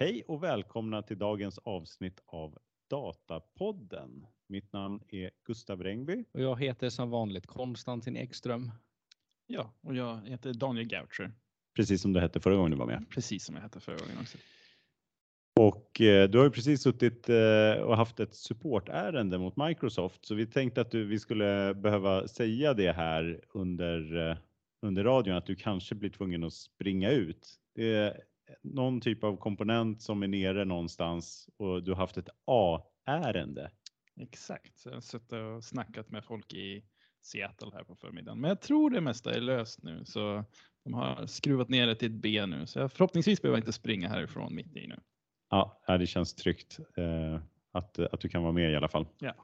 Hej och välkomna till dagens avsnitt av Datapodden. Mitt namn är Gustav Rengby. Och jag heter som vanligt Konstantin Ekström. Ja, och jag heter Daniel Gaucher. Precis som du hette förra gången du var med. Precis som jag hette förra gången också. Och eh, du har ju precis suttit eh, och haft ett supportärende mot Microsoft, så vi tänkte att du, vi skulle behöva säga det här under, eh, under radion, att du kanske blir tvungen att springa ut. Det någon typ av komponent som är nere någonstans och du har haft ett A-ärende. Exakt, så jag har suttit och snackat med folk i Seattle här på förmiddagen. Men jag tror det mesta är löst nu, så de har skruvat ner det till ett B nu. Så jag förhoppningsvis behöver jag inte springa härifrån mitt i nu. Ja, det känns tryggt eh, att, att du kan vara med i alla fall. Ja.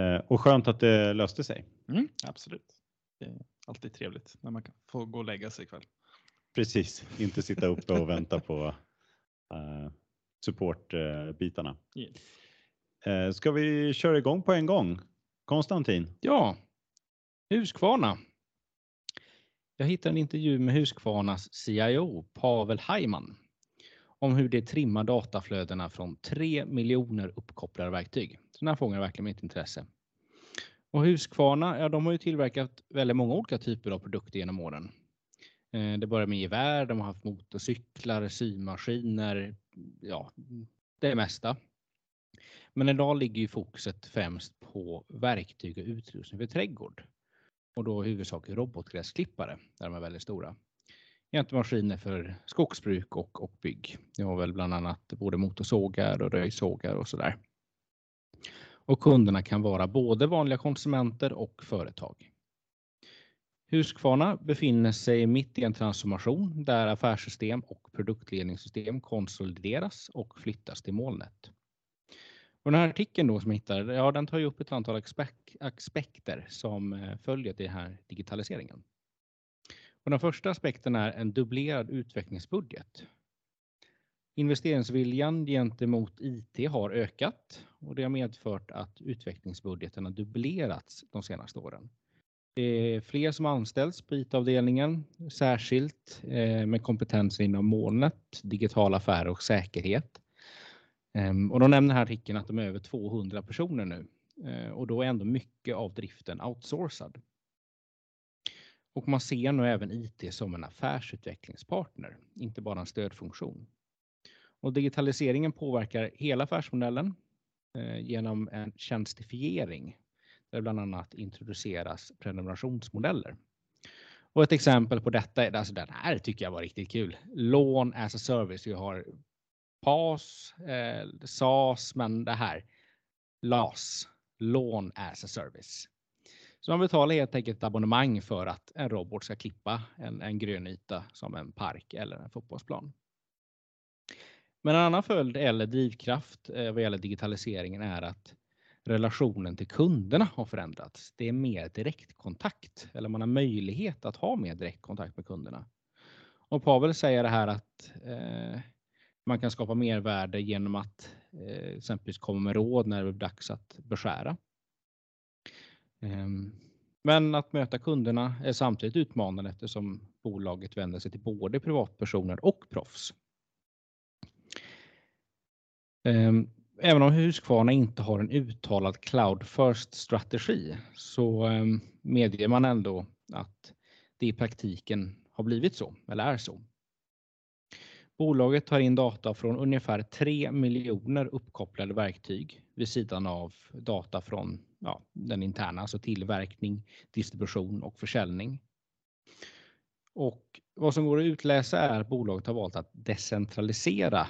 Eh, och skönt att det löste sig. Mm, absolut. Det är alltid trevligt när man kan få gå och lägga sig ikväll. Precis, inte sitta uppe och vänta på uh, supportbitarna. Yes. Uh, ska vi köra igång på en gång? Konstantin? Ja, Husqvarna. Jag hittade en intervju med Husqvarnas CIO Pavel Hajman om hur det trimmar dataflödena från 3 miljoner uppkopplade verktyg. Så den här frågan är verkligen mitt intresse. Och Husqvarna, ja, de har ju tillverkat väldigt många olika typer av produkter genom åren. Eh, det börjar med gevär, de har haft motorcyklar, symaskiner, ja, det mesta. Men idag ligger ju fokuset främst på verktyg och utrustning för trädgård. Och då huvudsakligen robotgräsklippare, där de är väldigt stora. Jämte maskiner för skogsbruk och, och bygg. Det har väl bland annat både motorsågar och röjsågar och sådär. Och kunderna kan vara både vanliga konsumenter och företag. Husqvarna befinner sig mitt i en transformation där affärssystem och produktledningssystem konsolideras och flyttas till molnet. Och den här artikeln då som jag hittade, ja, den tar ju upp ett antal aspekter som eh, följer till den här digitaliseringen. Och den första aspekten är en dubblerad utvecklingsbudget. Investeringsviljan gentemot IT har ökat och det har medfört att utvecklingsbudgeten har dubblerats de senaste åren. Det är fler som anställs på IT-avdelningen, särskilt eh, med kompetens inom molnet, digital affär och säkerhet. Ehm, och de nämner här artikeln att de är över 200 personer nu eh, och då är ändå mycket av driften outsourcad. Och man ser nu även IT som en affärsutvecklingspartner, inte bara en stödfunktion. Och digitaliseringen påverkar hela affärsmodellen eh, genom en tjänstifiering där bland annat introduceras prenumerationsmodeller. Och ett exempel på detta är, alltså den här tycker jag var riktigt kul. Lån as a service. Vi har PAS, eh, SAS, men det här LAS, lån as a service. Så man betalar helt enkelt ett abonnemang för att en robot ska klippa en, en grön yta som en park eller en fotbollsplan. Men en annan följd eller drivkraft eh, vad gäller digitaliseringen är att relationen till kunderna har förändrats. Det är mer direktkontakt eller man har möjlighet att ha mer direktkontakt med kunderna. Och Pavel säger det här att eh, man kan skapa mervärde genom att eh, exempelvis komma med råd när det är dags att beskära. Eh, men att möta kunderna är samtidigt utmanande eftersom bolaget vänder sig till både privatpersoner och proffs. Ehm, Även om Husqvarna inte har en uttalad cloud first strategi så ehm, medger man ändå att det i praktiken har blivit så eller är så. Bolaget tar in data från ungefär 3 miljoner uppkopplade verktyg vid sidan av data från ja, den interna, alltså tillverkning, distribution och försäljning. Och vad som går att utläsa är att bolaget har valt att decentralisera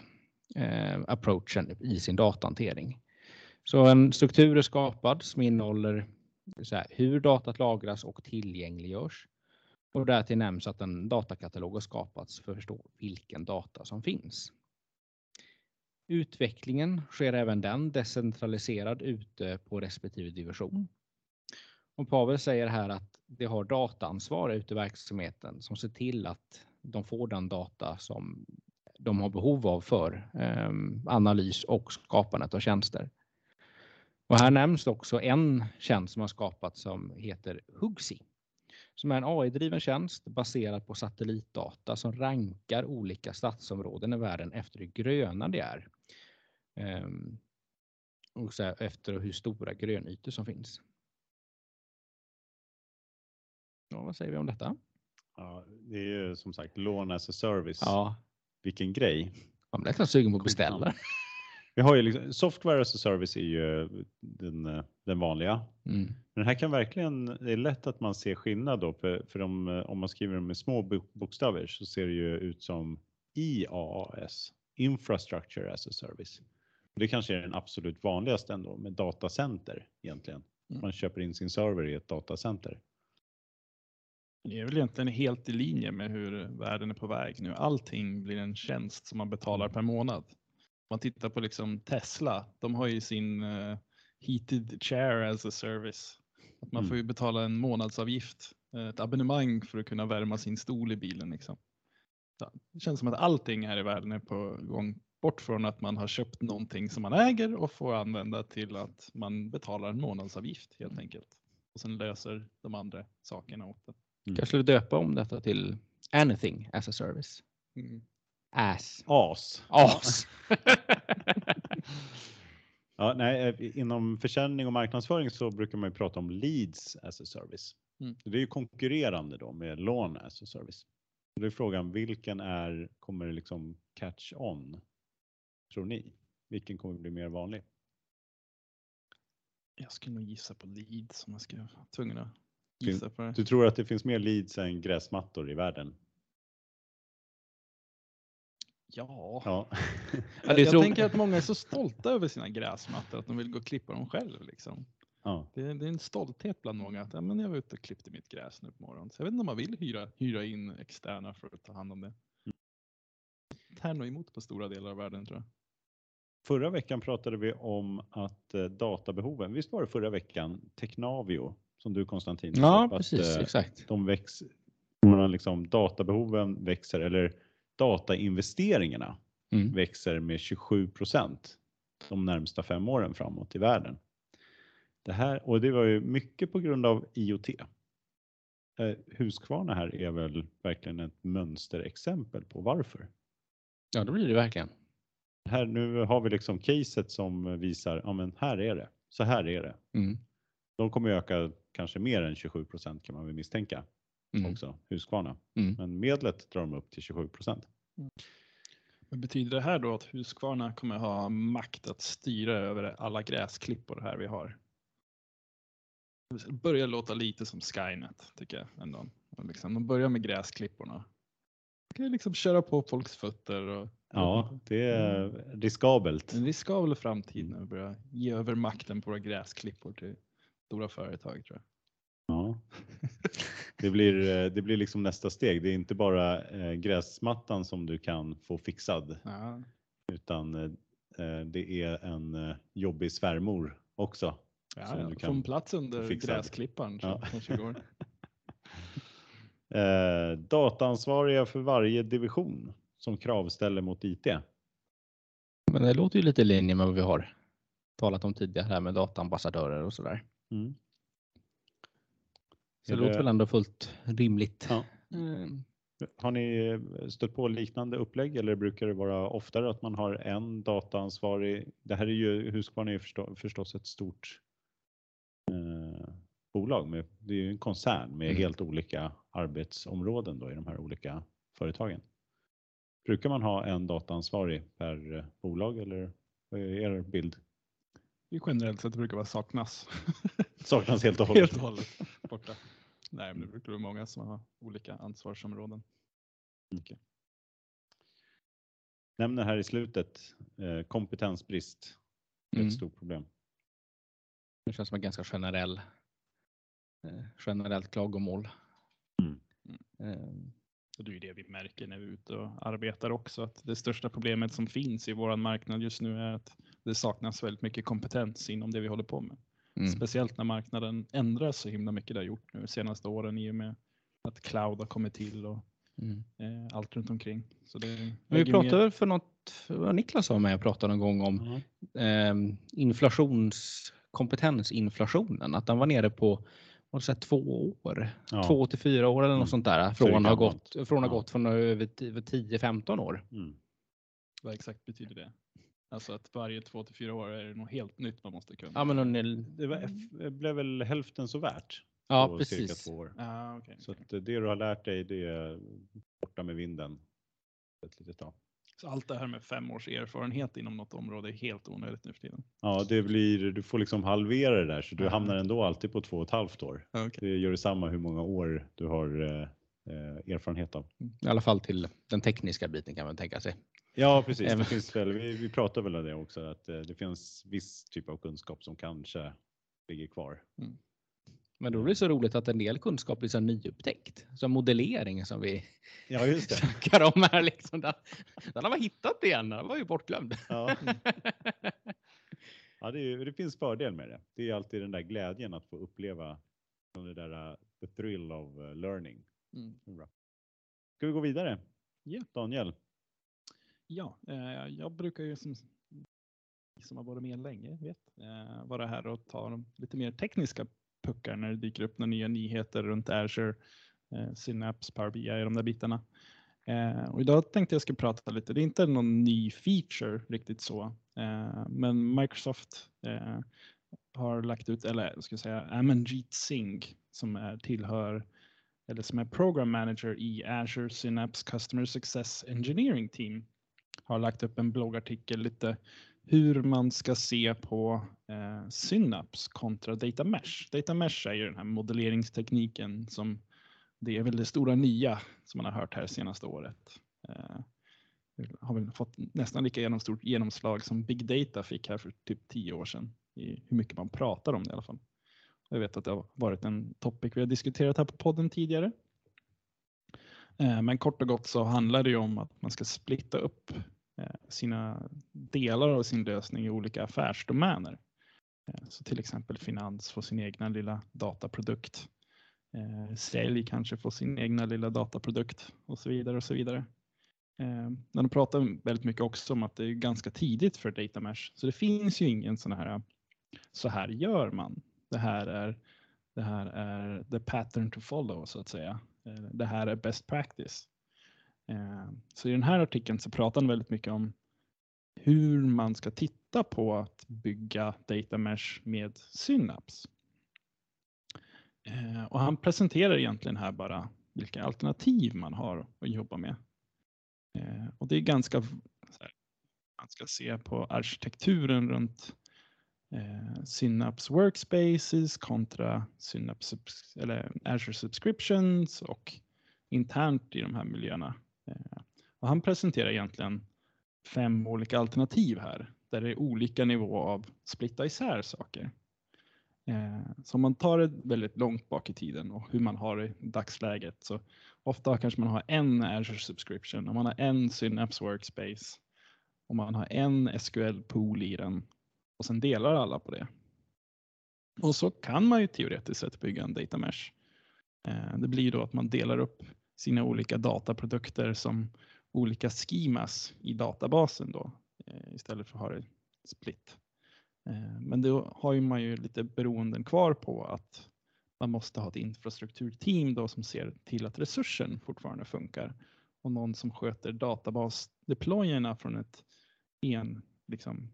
eh, approachen i sin datahantering. Så en struktur är skapad som innehåller här, hur datat lagras och tillgängliggörs. Och därtill nämns att en datakatalog har skapats för att förstå vilken data som finns. Utvecklingen sker även den decentraliserad ute på respektive division. Och Pavel säger här att det har dataansvar ute i verksamheten som ser till att de får den data som de har behov av för eh, analys och skapandet av tjänster. Och här nämns också en tjänst som har skapats som heter Hugsi som är en AI-driven tjänst baserad på satellitdata som rankar olika stadsområden i världen efter hur gröna de är. Ehm, och så här, efter hur stora grönytor som finns. Ja, vad säger vi om detta? Ja, det är ju som sagt lån as a service. Ja, Vilken grej. man blir nästan sugen på att beställa. Vi har ju liksom, software as a service är ju den, eh, den vanliga. Mm. Men här kan verkligen, det är lätt att man ser skillnad då, för, för om, eh, om man skriver med små bo- bokstäver så ser det ju ut som IaaS, Infrastructure as a Service. Det kanske är den absolut vanligaste ändå med datacenter egentligen. Mm. Man köper in sin server i ett datacenter. Det är väl egentligen helt i linje med hur världen är på väg nu. Allting blir en tjänst som man betalar per månad. Om man tittar på liksom Tesla, de har ju sin eh, heated chair as a service. Att man Mm. får ju betala en månadsavgift, eh, ett abonnemang för att kunna värma sin stol i bilen. Liksom. Det känns som att allting här i världen är på gång bort från att man har köpt någonting som man äger och får använda till att man betalar en månadsavgift helt enkelt. Och sen löser de andra sakerna åt det. Kanske skulle döpa om detta till anything as a service. Mm. Ass. AS. As. Ja, nej, eh, inom försäljning och marknadsföring så brukar man ju prata om leads as a service. Mm. Det är ju konkurrerande då med lån as a service. Då är frågan vilken är, kommer liksom catch on? Tror ni? Vilken kommer bli mer vanlig? Jag skulle nog gissa på leads om jag ska vara tvungen att gissa på det. Du tror att det finns mer leads än gräsmattor i världen? Ja, Ja. Ja, det jag tror- tänker att många är så stolta över sina gräsmattor att de vill gå och klippa dem själv. Liksom. ja. Det, är, det är en stolthet bland många att ja, men jag var ute och klippte mitt gräs nu på morgonen. Så jag vet inte om man vill hyra, hyra in externa för att ta hand om det. Här nog emot på stora delar av världen tror jag. Förra veckan pratade vi om att eh, databehoven, visst var det förra veckan, Technavio, som du Konstantin Ja, upp, att, precis. eh, Exakt. de väx, man liksom, databehoven växer eller datainvesteringarna Mm. växer med 27 procent de närmsta fem åren framåt i världen. Det här, och det var ju mycket på grund av IoT. Eh, Husqvarna här är väl verkligen ett mönsterexempel på varför. Ja, det blir det verkligen. Här, nu har vi liksom caset som visar, ja men här är det, så här är det. Mm. De kommer öka kanske mer än 27 procent kan man väl misstänka Mm. också, Husqvarna. Mm. Men medlet drar de upp till 27 procent. Men betyder det här då att Husqvarna kommer ha makt att styra över alla gräsklippor här vi har? Det börjar låta lite som Skynet tycker jag ändå. Liksom, de börjar med gräsklipporna. De kan ju liksom köra på folks fötter. Och, Ja, det är riskabelt. En riskabel framtid när vi börjar ge över makten på våra gräsklippor till stora företag tror jag. Ja. Det blir, eh, det blir liksom nästa steg. Det är inte bara eh, gräsmattan som du kan få fixad Ja, utan eh, det är en jobbig svärmor också. ja, Som ja. du kan en plats under gräsklipparen Ja. Eh, dataansvariga för varje division som kravställer mot IT. Men det låter ju lite i linje med vad vi har talat om tidigare här med dataambassadörer och sådär. Mm. Så Är det låter det- väl ändå fullt rimligt. Ja. Mm. Har ni eh, stött på liknande upplägg eller brukar det vara oftare att man har en dataansvarig? Det här är ju, Husqvarna är ju förstå, förstås ett stort eh, bolag. Med, det är ju en koncern med Mm. helt olika arbetsområden då i de här olika företagen. Brukar man ha en dataansvarig per eh, bolag eller vad är er bild? Generellt sett brukar vara saknas. Saknas helt och hållet. Helt och hållet borta. Nej, men det brukar vara många som har olika ansvarsområden. Mycket. Nämner här i slutet eh, kompetensbrist. Det är Mm. ett stort problem. Det känns som en ganska generell, eh, generellt klagomål. Mm. Eh, Och det är ju det vi märker när vi är ute och arbetar också. Att det största problemet som finns i vår marknad just nu är att det saknas väldigt mycket kompetens inom det vi håller på med. mm. Speciellt när marknaden ändras så himla mycket det har gjort nu de senaste åren i och med att cloud har kommit till och Mm. eh, allt runt omkring. Så det vi lägger mer- pratade för något, vad Niklas var med och pratade någon gång om Ja. eh, inflations, kompetensinflationen, att den var nere på och så här två år, Ja. två till fyra år eller något Mm. sånt där. Från att ha gått från, att Ja. gått från över 10-15 år. Mm. Vad exakt betyder det? Alltså att varje två till fyra år är det något helt nytt man måste kunna? Ja, men en, Det var, det blev väl hälften så värt ja cirka precis. två år. Ah, okay, Så att det du har lärt dig, det är borta med vinden. Ett litet tag. Så allt det här med fem års erfarenhet inom något område är helt onödigt nu för tiden? Ja, det blir, du får liksom halvera det där så du hamnar ändå alltid på två och ett halvt år. Okay. Det gör detsamma hur många år du har eh, eh, erfarenhet av. I alla fall till den tekniska biten kan man tänka sig. Ja, precis. Det finns väl, vi, vi pratar väl om det också, att eh, det finns viss typ av kunskap som kanske ligger kvar. Men då blir det så roligt att en del kunskap blir så nyupptäckt. Som modellering som vi Ja, just det. snackar om här. Liksom. Den, den har man hittat igen, den var ju bortglömd. Ja. Ja, det, är, det finns fördel med det. Det är alltid den där glädjen att få uppleva det där, uh, the thrill of uh, learning. Mm. Bra. Ska vi gå vidare? Ja. Daniel? Ja, eh, jag brukar ju som, som har varit med länge vet, eh, vara här och ta de lite mer tekniska puckar när det dyker upp några nya nyheter runt Azure, eh, Synapse, Power BI och de där bitarna. Eh, och idag tänkte jag skulle prata lite, det är inte någon ny feature riktigt så, eh, men Microsoft eh, har lagt ut, eller ska jag säga, Amanjeet Singh som är tillhör eller som är program manager i Azure Synapse Customer Success Engineering Team har lagt upp en bloggartikel lite hur man ska se på eh, Synapse kontra Data Mesh. Data Mesh är ju den här modelleringstekniken som det är väl det stora nya som man har hört här senaste året. Eh, det har väl fått nästan lika genom stort genomslag som Big Data fick här för typ tio år sedan i hur mycket man pratar om det i alla fall. Jag vet att det har varit en topic vi har diskuterat här på podden tidigare. Eh, men kort och gott så handlar det ju om att man ska splitta upp Eh, sina delar av sin lösning i olika affärsdomäner. Eh, så till exempel finans får sin egna lilla dataprodukt. Eh, sälj kanske får sin egna lilla dataprodukt och så vidare och så vidare. Men de pratar väldigt mycket också om att det är ganska tidigt för data mesh. Så det finns ju ingen sån här så här gör man. Det här är det här är the pattern to follow så att säga. Det här är best practice. Eh, så i den här artikeln så pratar han väldigt mycket om hur man ska titta på att bygga data mesh med Synapse. Eh, och han presenterar egentligen här bara vilka alternativ man har att jobba med. Eh, och det är ganska, här, man ska se på arkitekturen runt Synapse Workspaces kontra Synapse eller Azure Subscriptions och internt i de här miljöerna. Eh, och han presenterar egentligen fem olika alternativ här där det är olika nivå av splitta isär saker. Eh, så om man tar det väldigt långt bak i tiden och hur man har det i dagsläget så ofta kanske man har en Azure Subscription och man har en Synapse Workspace och man har en SQL pool i den och sen delar alla på det. Och så kan man ju teoretiskt sett bygga en data mesh. Eh, det blir då att man delar upp sina olika dataprodukter som olika schemas i databasen då eh, istället för att ha det split. Eh, men då har ju man ju lite beroenden kvar på att man måste ha ett infrastrukturteam då som ser till att resursen fortfarande funkar och någon som sköter databasdeployerna från ett en liksom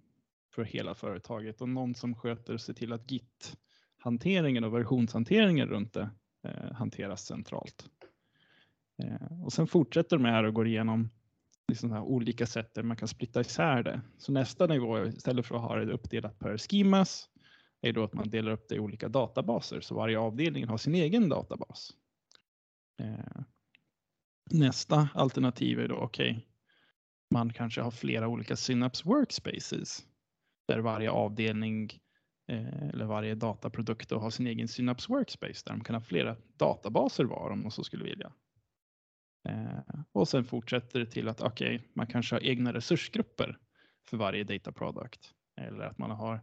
för hela företaget och någon som sköter och ser till att Git-hanteringen och versionshanteringen runt det eh, hanteras centralt. Eh, och sen fortsätter de här och går igenom liksom här olika sätt där man kan splitta isär det. Så nästa nivå istället för att ha det uppdelat per schemas är då att man delar upp det i olika databaser så varje avdelning har sin egen databas. Eh, nästa alternativ är då okej, man kanske har flera olika Synapse Workspaces där varje avdelning eh, eller varje dataprodukt har sin egen Synapse Workspace där de kan ha flera databaser var om de så skulle vilja. Eh, och sen fortsätter det till att okej, man kanske har egna resursgrupper för varje data product eller att man har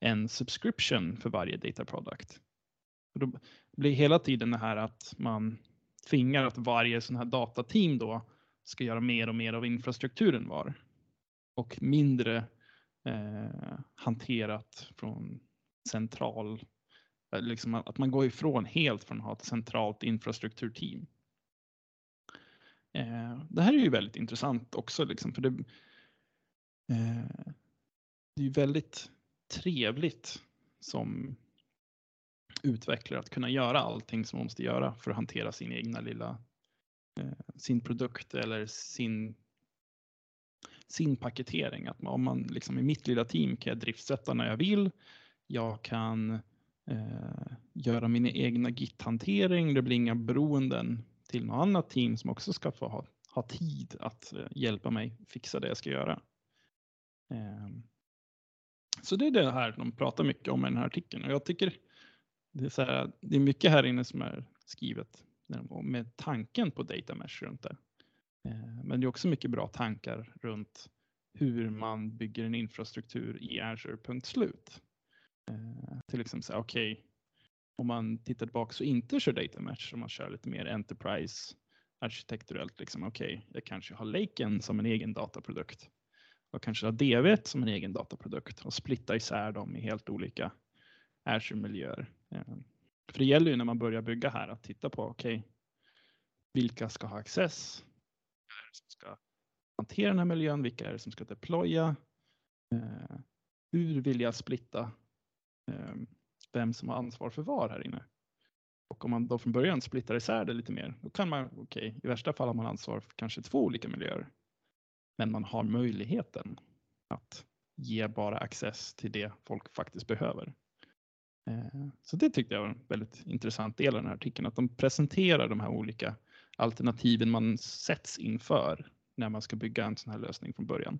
en subscription för varje data product. Och då blir hela tiden det här att man tvingar att varje sån här datateam då ska göra mer och mer av infrastrukturen var och mindre eh, hanterat från central eh, Liksom att man går ifrån helt från att ha ett centralt infrastrukturteam. Eh, det här är ju väldigt intressant också, liksom, för det, eh, det är ju väldigt trevligt som utvecklare att kunna göra allting som man måste göra för att hantera sin egna lilla eh, sin produkt eller sin sin paketering. Att man, om man liksom i mitt lilla team kan jag driftsätta när jag vill. Jag kan eh, göra min egna git-hantering. Det blir inga beroenden till något annat team som också ska få ha, ha tid att eh, hjälpa mig fixa det jag ska göra. Ehm, så det är det här de pratar mycket om i den här artikeln och jag tycker det är, så här, det är mycket här inne som är skrivet med tanken på data mesh runt det. Ehm, men det är också mycket bra tankar runt hur man bygger en infrastruktur i Azure, punkt slut. Ehm, till exempel så här, okej, om man tittar tillbaka och inte kör data match, om man kör lite mer enterprise arkitekturellt, liksom okej, jag kanske har Laken som en egen dataprodukt. och kanske har DV som en egen dataprodukt och splitta isär dem i helt olika Azure-miljöer. Eh, för det gäller ju när man börjar bygga här att titta på, okej, vilka ska ha access? Vilka är det som ska hantera den här miljön? Vilka är det som ska deploya? Eh, hur vill jag splitta ehm, vem som har ansvar för var här inne? Och om man då från början splittar isär det lite mer, då kan man, okej, i värsta fall har man ansvar för kanske två olika miljöer. Men man har möjligheten att ge bara access till det folk faktiskt behöver. Eh, så det tyckte jag var en väldigt intressant del av den här artikeln, att de presenterar de här olika alternativen man sätts inför när man ska bygga en sån här lösning från början.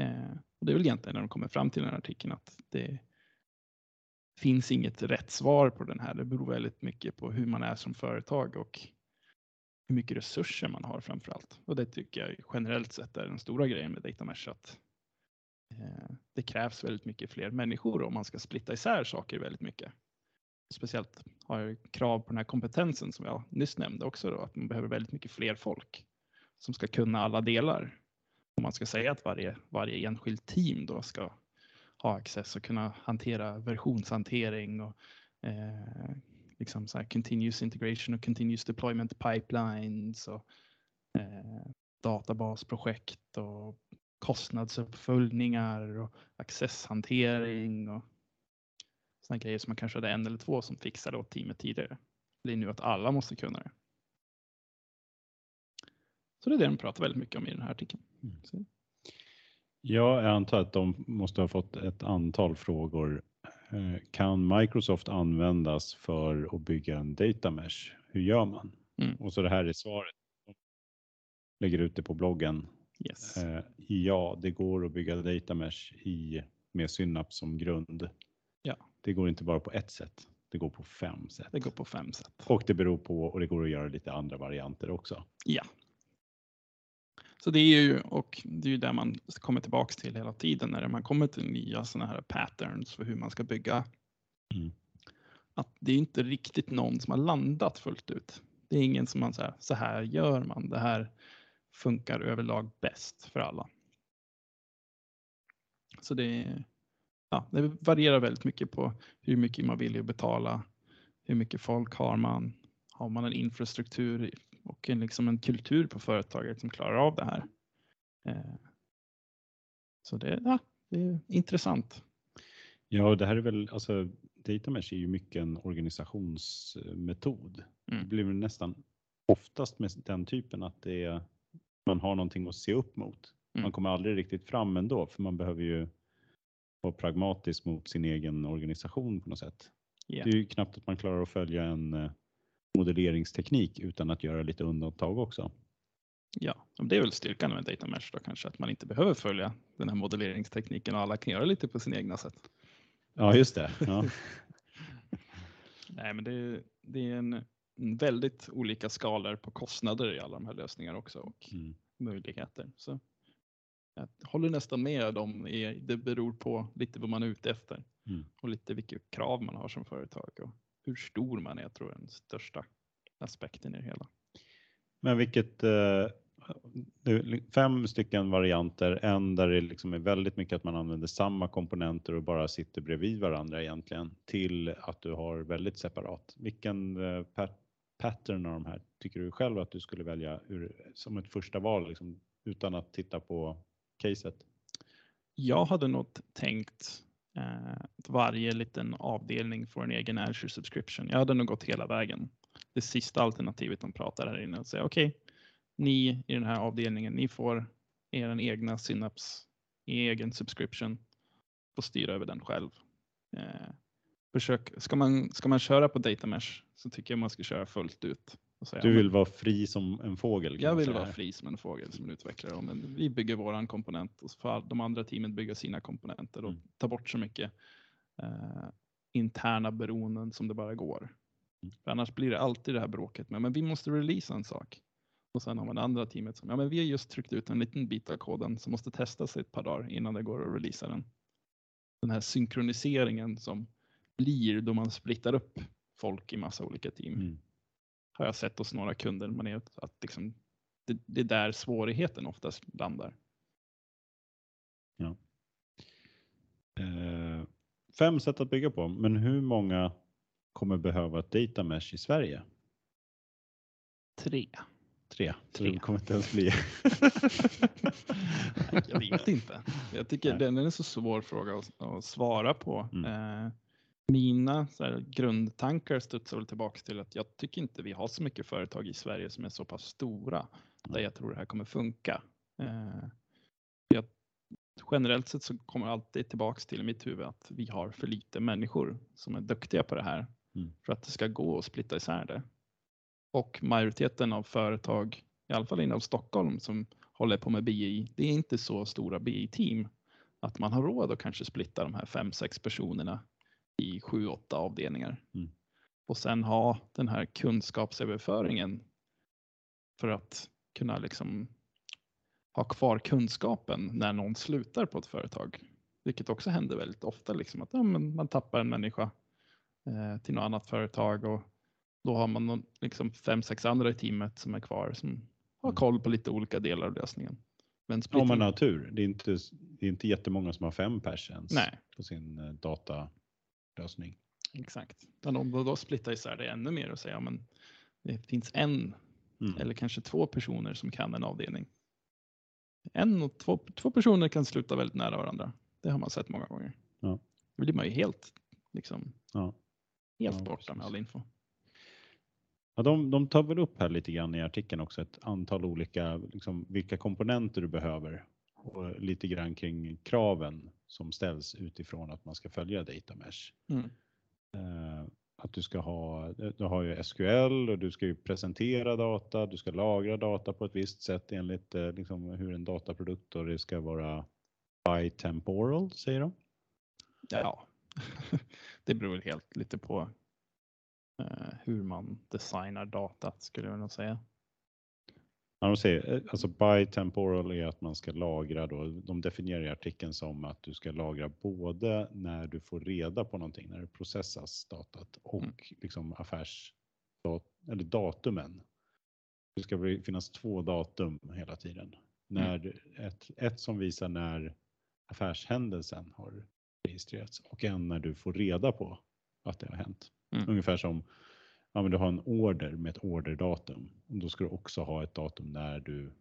Eh, och det är väl egentligen när de kommer fram till den här artikeln att det finns inget rätt svar på den här. Det beror väldigt mycket på hur man är som företag och hur mycket resurser man har framför allt. Och det tycker jag generellt sett är den stora grejen med data mesh. Att eh, det krävs väldigt mycket fler människor om man ska splitta isär saker väldigt mycket. Speciellt har jag krav på den här kompetensen som jag nyss nämnde också då, att man behöver väldigt mycket fler folk som ska kunna alla delar. Om man ska säga att varje, varje enskilt team då ska ha access och kunna hantera versionshantering och eh, liksom så här continuous integration och continuous deployment pipelines och eh, databasprojekt och kostnadsuppföljningar och accesshantering och sådana grejer som man kanske hade en eller två som fixade åt teamet tidigare. Det är nu att alla måste kunna det. Så det är det de pratar väldigt mycket om i den här artikeln. Mm. Så, Ja, jag antar att de måste ha fått ett antal frågor. Eh, Kan Microsoft användas för att bygga en data mesh? Hur gör man? Mm. Och så det här är svaret. De lägger ut det på bloggen. yes. Eh, Ja, det går att bygga data mesh i, med Synapse som grund. Ja. Det går inte bara på ett sätt. Det går på fem sätt. Det går på fem sätt. Och det beror på och det går att göra lite andra varianter också. Ja. Så det är ju, och det är ju där man kommer tillbaks till hela tiden när man kommer till nya sådana här patterns för hur man ska bygga. Mm. Att det är inte riktigt någon som har landat fullt ut. Det är ingen som man säger, så här gör man, det här funkar överlag bäst för alla. Så det, ja, det varierar väldigt mycket på hur mycket man vill betala, hur mycket folk har man, har man en infrastruktur och en, liksom en kultur på företaget som klarar av det här. Eh, Så det, ja, det är intressant. Ja, och det här är väl, alltså data mesh är ju mycket en organisationsmetod. Mm. Det blir väl nästan oftast med den typen att det är, man har någonting att se upp mot. Mm. Man kommer aldrig riktigt fram ändå, för man behöver ju vara pragmatisk mot sin egen organisation på något sätt. Ja. Det är ju knappt att man klarar att följa en eh, modelleringsteknik utan att göra lite undantag också. Ja, det är väl styrkan med data mesh då kanske att man inte behöver följa den här modelleringstekniken och alla kan göra lite på sina egna sätt. Ja, just det. Ja. Nej, men det är, det är en, väldigt olika skalor på kostnader i alla de här lösningarna också och Mm. möjligheter. Så jag håller nästan med om det. Det beror på lite vad man är ute efter Mm. och lite vilka krav man har som företag och hur stor man är. Jag tror är den största aspekten i det hela. Men vilket, eh, fem stycken varianter, en där det liksom är väldigt mycket att man använder samma komponenter och bara sitter bredvid varandra egentligen, till att du har väldigt separat. Vilken eh, pat pattern av de här tycker du själv att du skulle välja ur, som ett första val, liksom, utan att titta på caset? Jag hade nog tänkt att varje liten avdelning får en egen Azure subscription. Jag hade nog gått hela vägen. Det sista alternativet de pratar här inne och säga okej, okay, ni i den här avdelningen, ni får er egna Synaps, egen subscription och styra över den själv. Eh, försök, ska, man, ska man köra på data mesh så tycker jag man ska köra fullt ut. Säga, du vill vara fri som en fågel? Jag vill vara fri som en fågel som en utvecklare. Men vi bygger våran komponent och så får de andra teamen bygga sina komponenter och mm. ta bort så mycket eh, interna beroenden som det bara går. Mm. För annars blir det alltid det här bråket med men vi måste releasa en sak. Och sen har man det andra teamet som, ja men vi har just tryckt ut en liten bit av koden som måste testas ett par dagar innan det går att releasa den. Den här synkroniseringen som blir då man splittar upp folk i massa olika team. Mm. Har jag sett hos några kunder, man är att liksom, det, det är där svårigheten oftast landar. Ja. Eh, fem sätt att bygga på, men hur många kommer behöva ett data mesh i Sverige? Tre. Tre. Tre. Det kommer inte ens bli. jag vet inte. Jag tycker Nej. den är en så svår fråga att, att svara på. Mm. Eh, mina här, grundtankar studsar väl tillbaka till att jag tycker inte vi har så mycket företag i Sverige som är så pass stora där jag tror det här kommer funka. Eh, jag, generellt sett så kommer alltid tillbaks till mitt huvud att vi har för lite människor som är duktiga på det här mm. för att det ska gå att splitta isär det. Och majoriteten av företag, i alla fall inom Stockholm, som håller på med BI, det är inte så stora BI-team att man har råd att kanske splitta de här fem, sex personerna i sju, åtta avdelningar. Mm. Och sen ha den här kunskapsöverföringen för att kunna liksom ha kvar kunskapen när någon slutar på ett företag. Vilket också händer väldigt ofta, liksom att ja, man tappar en människa eh, till något annat företag och då har man någon, liksom fem, sex andra i teamet som är kvar som har mm. koll på lite olika delar av lösningen. Men Om man har tur. Det är, inte, det är inte jättemånga som har fem pers ens Nej. på sin eh, datalösning. Exakt. Men om du då splittar isär det ännu mer och säger ja, det finns en mm. eller kanske två personer som kan en avdelning. En och två, två personer kan sluta väldigt nära varandra. Det har man sett många gånger. Ja. Då blir man ju helt, liksom, ja. helt ja, borta precis. med all info. Ja, de, de tar väl upp här lite grann i artikeln också ett antal olika, liksom, vilka komponenter du behöver och lite grann kring kraven som ställs utifrån att man ska följa data mesh. Mm. Uh, att du ska ha, du har ju SQL och du ska ju presentera data, du ska lagra data på ett visst sätt enligt uh, liksom, hur en dataprodukt och det ska vara bitemporal säger de. Ja, det beror helt lite på Eh, hur man designar datat skulle jag nog säga. Ja, de säger, eh, alltså bitemporal är att man ska lagra då, de definierar i artikeln som att du ska lagra både när du får reda på någonting, när det processas datat och mm. liksom affärs, eller datumen. Det ska finnas två datum hela tiden. När mm. ett, ett som visar när affärshändelsen har registrerats och en när du får reda på att det har hänt. Mm. Ungefär som ja, men du har en order med ett orderdatum. Då ska du också ha ett datum när du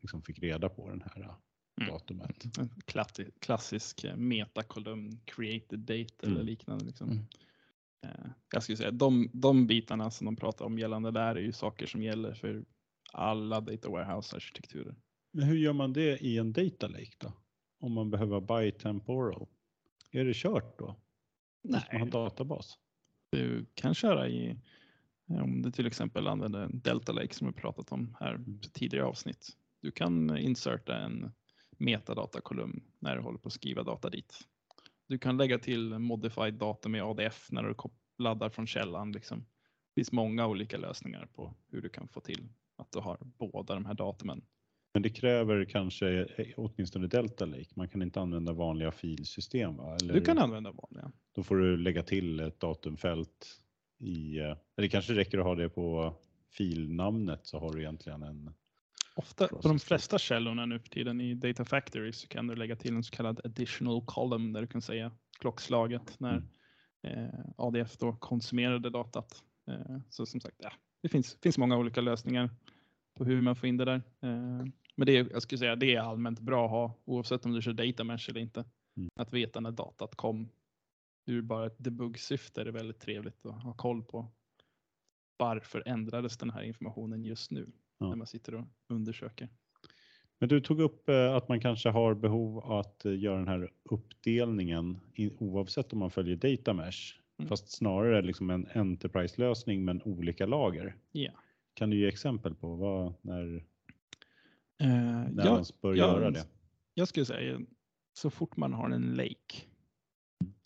liksom fick reda på den här mm. datumet. Klassisk, klassisk eh, metakolumn, created date eller mm. liknande. Liksom. Mm. Eh, jag skulle säga de, de bitarna som de pratar om gällande där är ju saker som gäller för alla data warehouse arkitekturer. Men hur gör man det i en data lake då? Om man behöver bitemporal? Är det kört då? Nej. Måste man ha en databas? Du kan köra i, om du till exempel använder Delta Lake som vi pratat om här mm. tidigare avsnitt. Du kan inserta en metadatakolumn när du håller på att skriva data dit. Du kan lägga till modified data med ADF när du laddar från källan. Liksom. Det finns många olika lösningar på hur du kan få till att du har båda de här datumen. Men det kräver kanske eh, åtminstone Delta Lake. Man kan inte använda vanliga filsystem va? Eller, du kan använda vanliga. Då får du lägga till ett datumfält i, eh, eller kanske räcker att ha det på filnamnet så har du egentligen en Ofta på de flesta källorna nu för tiden i Data Factory så kan du lägga till en så kallad additional column där du kan säga klockslaget när eh, ADF då konsumerade datat. Eh, så som sagt, ja, det finns, finns många olika lösningar på hur man får in det där. Eh, men det är, jag skulle säga, det är allmänt bra att ha oavsett om du kör data mesh eller inte. Mm. Att veta när datat kom. Ur bara ett debug-syfte är det väldigt trevligt att ha koll på varför ändrades den här informationen just nu Ja. när man sitter och undersöker. Men du tog upp eh, att man kanske har behov att eh, göra den här uppdelningen oavsett om man följer data mesh, Mm. fast snarare liksom en enterprise-lösning men olika lager. Ja. Kan du ge exempel på vad, när, Eh, när ja, man bör ja, göra det? Jag skulle säga så fort man har en lake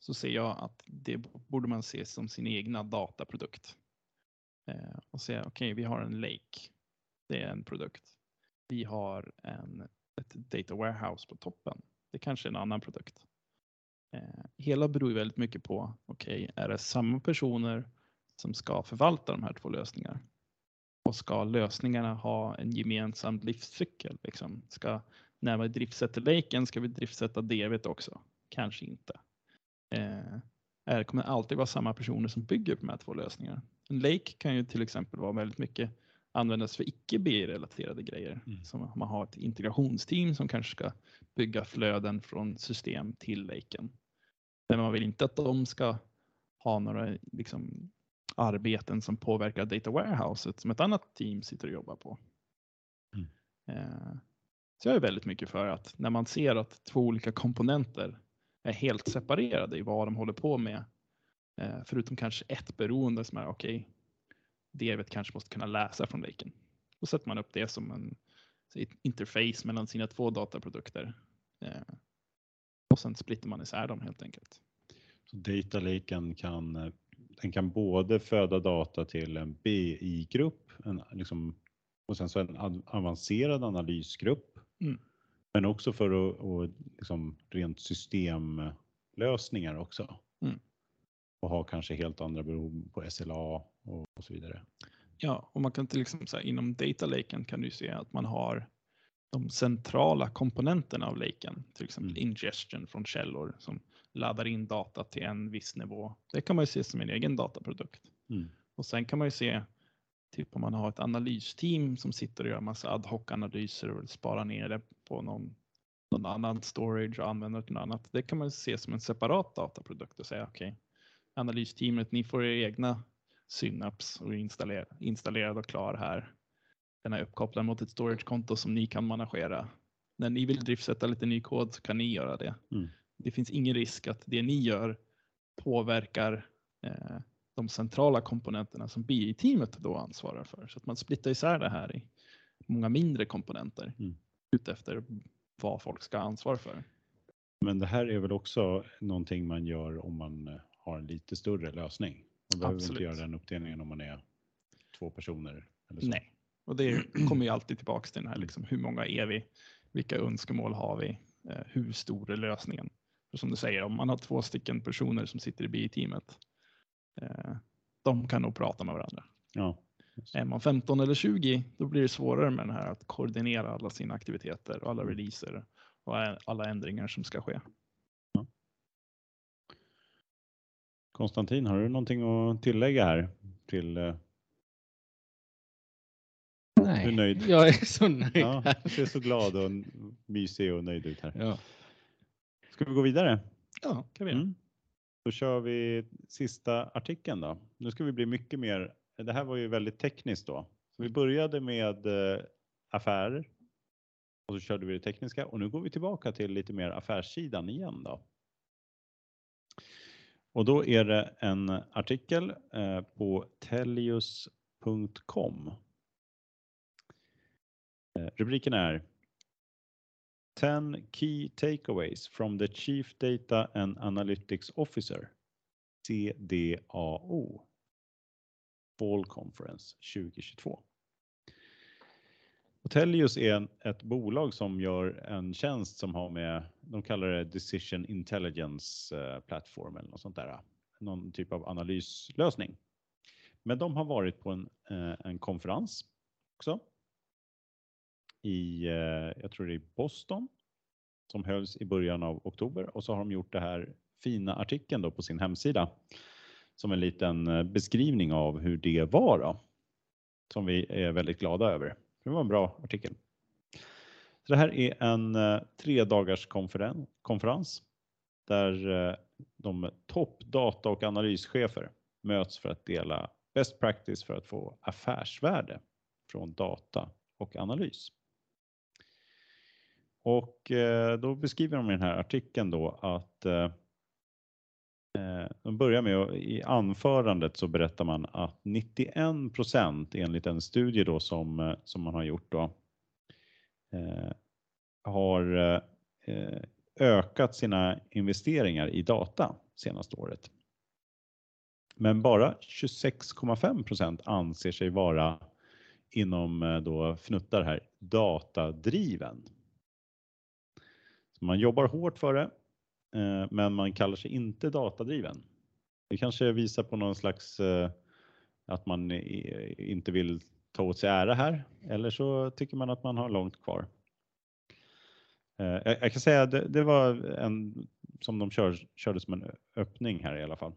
så ser jag att det borde man se som sin egna dataprodukt. Eh, och säga okej, vi har en lake. Det är en produkt. Vi har en, ett data warehouse på toppen. Det kanske är en annan produkt. Eh, hela beror ju väldigt mycket på, okej, är det samma personer som ska förvalta de här två lösningarna? Och ska lösningarna ha en gemensam livscykel? Liksom? Ska, när vi driftsätter laken, ska vi driftsätta DVt också? Kanske inte. Eh, är, kommer alltid vara samma personer som bygger på de här två lösningarna. En lake kan ju till exempel vara väldigt mycket användas för icke BI-relaterade grejer. Mm. Som man har ett integrationsteam som kanske ska bygga flöden från system till laken. Men man vill inte att de ska ha några liksom, arbeten som påverkar data warehouset som ett annat team sitter och jobbar på. Mm. Eh, så jag är väldigt mycket för att när man ser att två olika komponenter är helt separerade i vad de håller på med, eh, förutom kanske ett beroende som är okej, okay, DVet kanske måste kunna läsa från laken. Då sätter man upp det som en interface mellan sina två dataprodukter. Eh, och sen splittar man isär dem helt enkelt. Så data laken kan, den kan både föda data till en BI-grupp, en, liksom, och sen så en ad- avancerad analysgrupp. Mm. Men också för att, och, liksom, rent systemlösningar också. Mm. Och ha kanske helt andra behov på SLA och, och så vidare. Ja, och man kan till exempel säga inom data laken kan du se att man har de centrala komponenterna av laken, till exempel Mm. ingestion från källor som laddar in data till en viss nivå. Det kan man ju se som en egen dataprodukt. Mm. Och sen kan man ju se typ om man har ett analysteam som sitter och gör massa ad hoc-analyser och vill spara ner det på någon, någon annan storage och använder det till något annat. Det kan man se som en separat dataprodukt och säga okej, analysteamet, ni får er egna Synapse och installer, installerad och klar här. Den är uppkopplad mot ett storagekonto som ni kan managera. När ni vill driftsätta lite ny kod så kan ni göra det. Mm. Det finns ingen risk att det ni gör påverkar eh, de centrala komponenterna som BI-teamet då ansvarar för. Så att man splittar isär det här i många mindre komponenter Mm. utefter vad folk ska ha ansvar för. Men det här är väl också någonting man gör om man eh, har en lite större lösning. Man behöver inte Absolut. göra den uppdelningen om man är två personer. Eller så. Nej, och det kommer ju alltid tillbaks till den här liksom, hur många är vi? Vilka önskemål har vi? Eh, hur stor är lösningen? För som du säger, om man har två stycken personer som sitter i BI-teamet, de kan nog prata med varandra. Ja. Är man 15 eller 20, då blir det svårare med den här att koordinera alla sina aktiviteter och alla releaser och alla ändringar som ska ske. Konstantin, har du någonting att tillägga här till eh, Nej, Du är nöjd? jag är så nöjd. Ja, du ser så glad och mysig och nöjd ut här. Ja. Ska vi gå vidare? Ja, kan vi göra. Mm. Då kör vi sista artikeln då. Nu ska vi bli mycket mer, det här var ju väldigt tekniskt då. Så vi började med eh, affärer och så körde vi det tekniska och nu går vi tillbaka till lite mer affärssidan igen då. Och då är det en artikel eh, på tellius.com. Eh, rubriken är 10 key takeaways from the Chief Data and Analytics Officer, CDAO, Fall Conference 2022. Hotelius Tellius är ett bolag som gör en tjänst som har med, de kallar det Decision Intelligence eh, Platform eller något sånt där. Någon typ av analyslösning. Men de har varit på en, eh, en konferens också i, eh, jag tror det är Boston, som hölls i början av oktober och så har de gjort det här fina artikeln då på sin hemsida som en liten eh, beskrivning av hur det var då, som vi är väldigt glada över. Det var en bra artikel. Så det här är en eh, tre dagars konferen konferens där de topp data och analyschefer möts för att dela best practice för att få affärsvärde från data och analys. Och eh, då beskriver de i den här artikeln då att eh, eh, de börjar med att i anförandet så berättar man att 91 enligt en studie då som, som man har gjort då har ökat sina investeringar i data senaste året. Men bara 26,5% anser sig vara inom då fnuttar här datadriven. Man jobbar hårt för det, eh, men man kallar sig inte datadriven. Det kanske visar på någon slags eh, att man inte vill ta åt sig ära här, eller så tycker man att man har långt kvar. Eh, jag kan säga att det, det var en som de kör, körde som en öppning här i alla fall.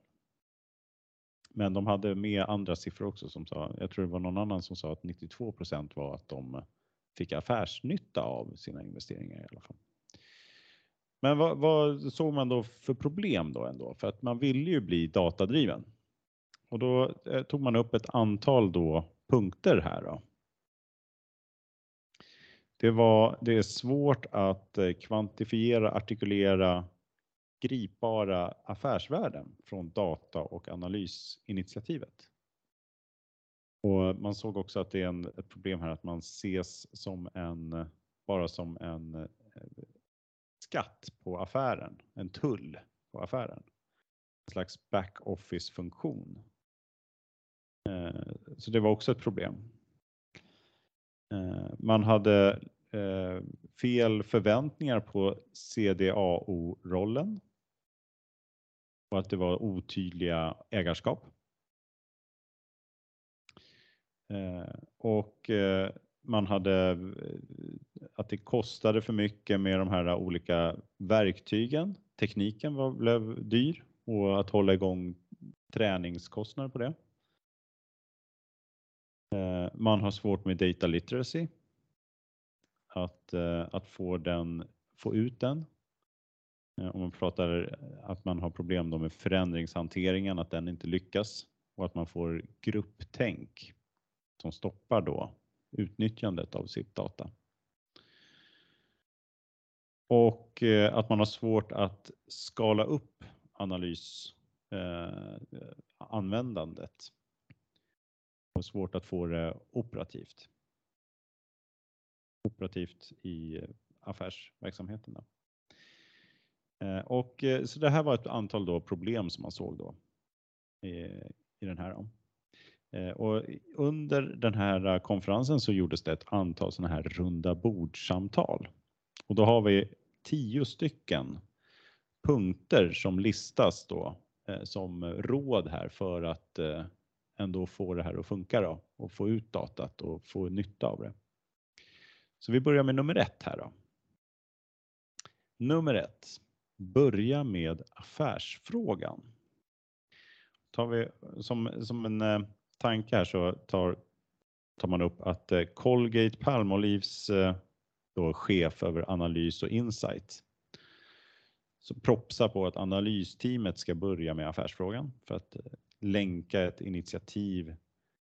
Men de hade med andra siffror också som sa, jag tror det var någon annan som sa att 92% var att de fick affärsnytta av sina investeringar i alla fall. Men vad, vad, såg man då för problem då ändå? För att man ville ju bli datadriven. Och då eh, tog man upp ett antal då punkter här då. Det, var, det är svårt att eh, kvantifiera, artikulera gripbara affärsvärden från data och analysinitiativet. Och man såg också att det är en, ett problem här att man ses som en, bara som en eh, skatt på affären, en tull på affären. En slags back-office funktion. Eh, så det var också ett problem. Eh, man hade eh, fel förväntningar på CDAO-rollen och att det var otydliga ägarskap. Och man hade att det kostade för mycket med de här olika verktygen. Tekniken var, blev dyr och att hålla igång träningskostnader på det. Eh, man har svårt med data literacy. Att, eh, att få, den, få ut den. Eh, om man pratar att man har problem med förändringshanteringen, att den inte lyckas och att man får grupptänk som stoppar då utnyttjandet av sitt data. Och eh, att man har svårt att skala upp analysanvändandet. Eh, och svårt att få det operativt. Operativt i affärsverksamheten. Då. Eh, och eh, så det här var ett antal då problem som man såg då i, i den här. Eh, och under den här konferensen så gjordes det ett antal sådana här runda bordsamtal och då har vi tio stycken punkter som listas då eh, som råd här för att eh, ändå få det här att funka då och få ut datat och få nytta av det. Så vi börjar med nummer ett här då. Nummer ett. Börja med affärsfrågan. Tar vi som, som en eh, tanke här så tar, tar man upp att eh, Colgate Palmolivs eh, då chef över analys och insight. Så propsa på att analysteamet ska börja med affärsfrågan för att eh, länka ett initiativ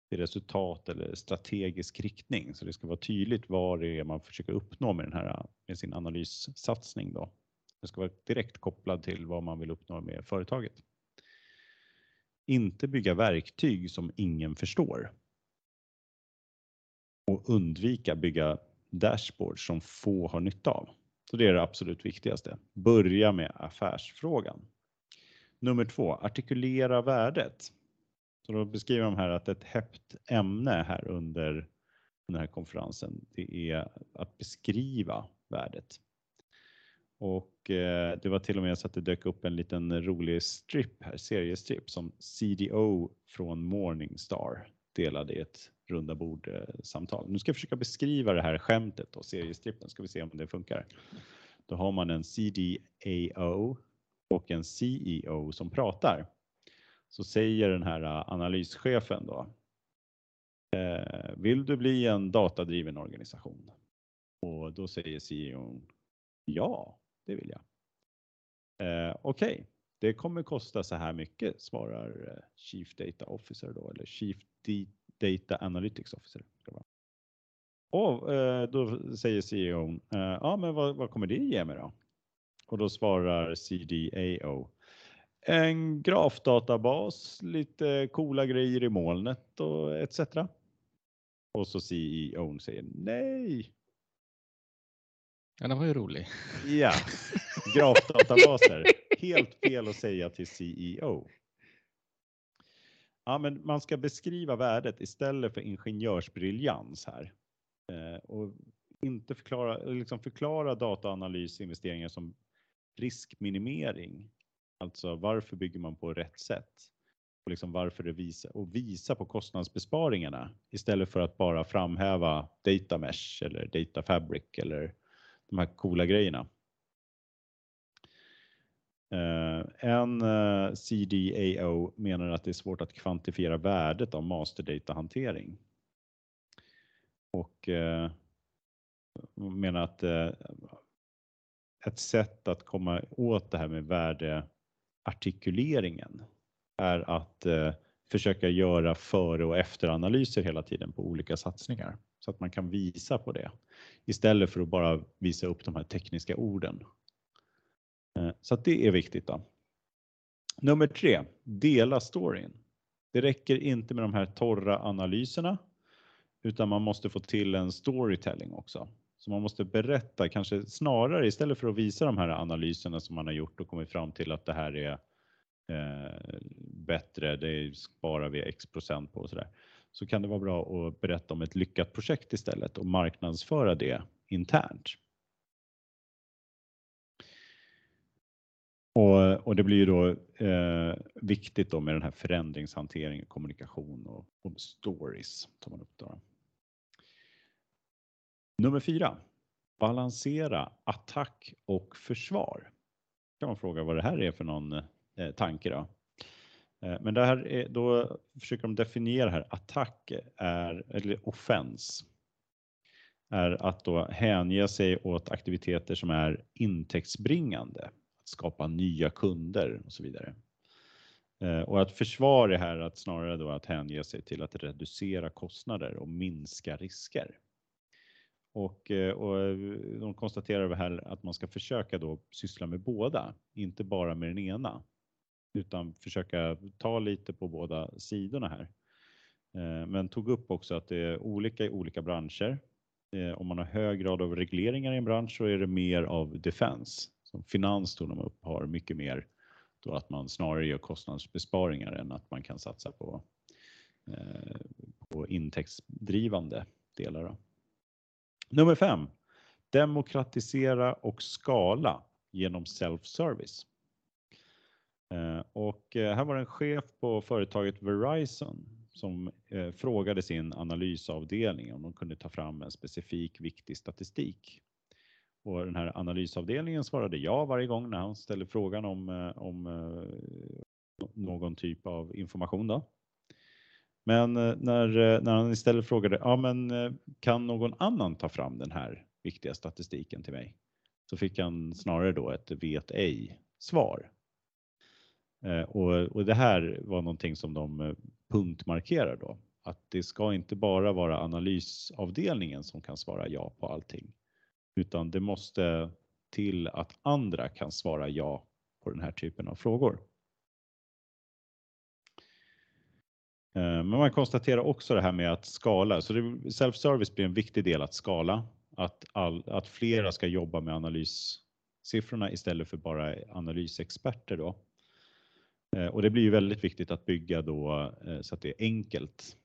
till resultat eller strategisk riktning. Så det ska vara tydligt vad det är man försöker uppnå med, den här, eh, med sin analyssatsning. Då. Det ska vara direkt kopplad till vad man vill uppnå med företaget. Inte bygga verktyg som ingen förstår. Och undvika bygga dashboard som få har nytta av. Så det är det absolut viktigaste. Börja med affärsfrågan. Nummer två, artikulera värdet. Så då beskriver de här att ett hett ämne här under den här konferensen, det är att beskriva värdet. Och eh, det var till och med så att det dök upp en liten rolig strip här, seriestrip som CDO från Morningstar delade i ett runda bordsamtal. Eh, nu ska jag försöka beskriva det här skämtet och seriestrippen, ska vi se om det funkar. Då har man en CDAO och en CEO som pratar. Så säger den här eh, analyschefen då. Eh, vill du bli en datadriven organisation? Och då säger CEO ja, det vill jag. Eh, Okej, okay. det kommer kosta så här mycket, svarar Chief Data Officer då, eller Chief Data Analytics Officer. Och eh, då säger CEO, eh, ja men vad, vad kommer det ge mig då? Och då svarar CDAO, en grafdatabas, lite coola grejer i molnet och etc. Och så CEO säger nej. Ja, den var ju rolig. Ja, grafdatabaser. Helt fel att säga till CEO. Ja, men man ska beskriva värdet istället för ingenjörsbriljans här. Eh, och inte förklara, liksom förklara dataanalysinvesteringar som riskminimering. Alltså varför bygger man på rätt sätt? Och liksom varför det visa, och visa på kostnadsbesparingarna istället för att bara framhäva data mesh eller data fabric eller de här coola grejerna. Uh, en eh, uh, CDAO menar att det är svårt att kvantifiera värdet av masterdata-hantering. Och uh, menar att ett sätt att komma åt det här med värdeartikuleringen är att försöka göra före och efteranalyser hela tiden på olika satsningar så att man kan visa på det istället för att bara visa upp de här tekniska orden. Eh, så att det är viktigt. Då. Nummer tre, dela storyn. Det räcker inte med de här torra analyserna utan man måste få till en storytelling också. Så man måste berätta, kanske snarare istället för att visa de här analyserna som man har gjort och kommit fram till att det här är eh, bättre, det sparar vi x procent på och sådär. Så kan det vara bra att berätta om ett lyckat projekt istället och marknadsföra det internt. Och, och det blir ju då eh, viktigt då med den här förändringshantering, kommunikation och, och stories. Tar man upp då. Nummer fyra. Balansera attack och försvar. Kan man fråga vad det här är för någon eh, tanke då? Eh, men det här är, då försöker de definiera här attack är, eller offens är att då hänge sig åt aktiviteter som är intäktsbringande, att skapa nya kunder och så vidare. Eh, och att försvar är här att snarare då att hänge sig till att reducera kostnader och minska risker. Och, eh, och eh, de konstaterar här att man ska försöka då syssla med båda, inte bara med den ena utan försöka ta lite på båda sidorna här. Men tog upp också att det är olika i olika branscher. Om man har hög grad av regleringar i en bransch så är det mer av defense. Som finans tog de upp har mycket mer då att man snarare gör kostnadsbesparingar än att man kan satsa på, eh, på intäktsdrivande delar. Då. Nummer fem. Demokratisera och skala genom self-service. Eh, och eh, här var det en chef på företaget Verizon som eh, frågade sin analysavdelning om de kunde ta fram en specifik viktig statistik. Och den här analysavdelningen svarade ja varje gång när han ställde frågan om, eh, om eh, någon typ av information. Då. Men eh, när, när han istället frågade, ja men kan någon annan ta fram den här viktiga statistiken till mig? Så fick han snarare då ett vet ej svar. Och, och det här var någonting som de punktmarkerar då. Att det ska inte bara vara analysavdelningen som kan svara ja på allting. Utan det måste till att andra kan svara ja på den här typen av frågor. Eh, men man konstaterar också det här med att skala, så self-service blir en viktig del att skala. Att, all, att flera ska jobba med analyssiffrorna istället för bara analysexperter då. Eh, och det blir ju väldigt viktigt att bygga då eh, så att det är enkelt.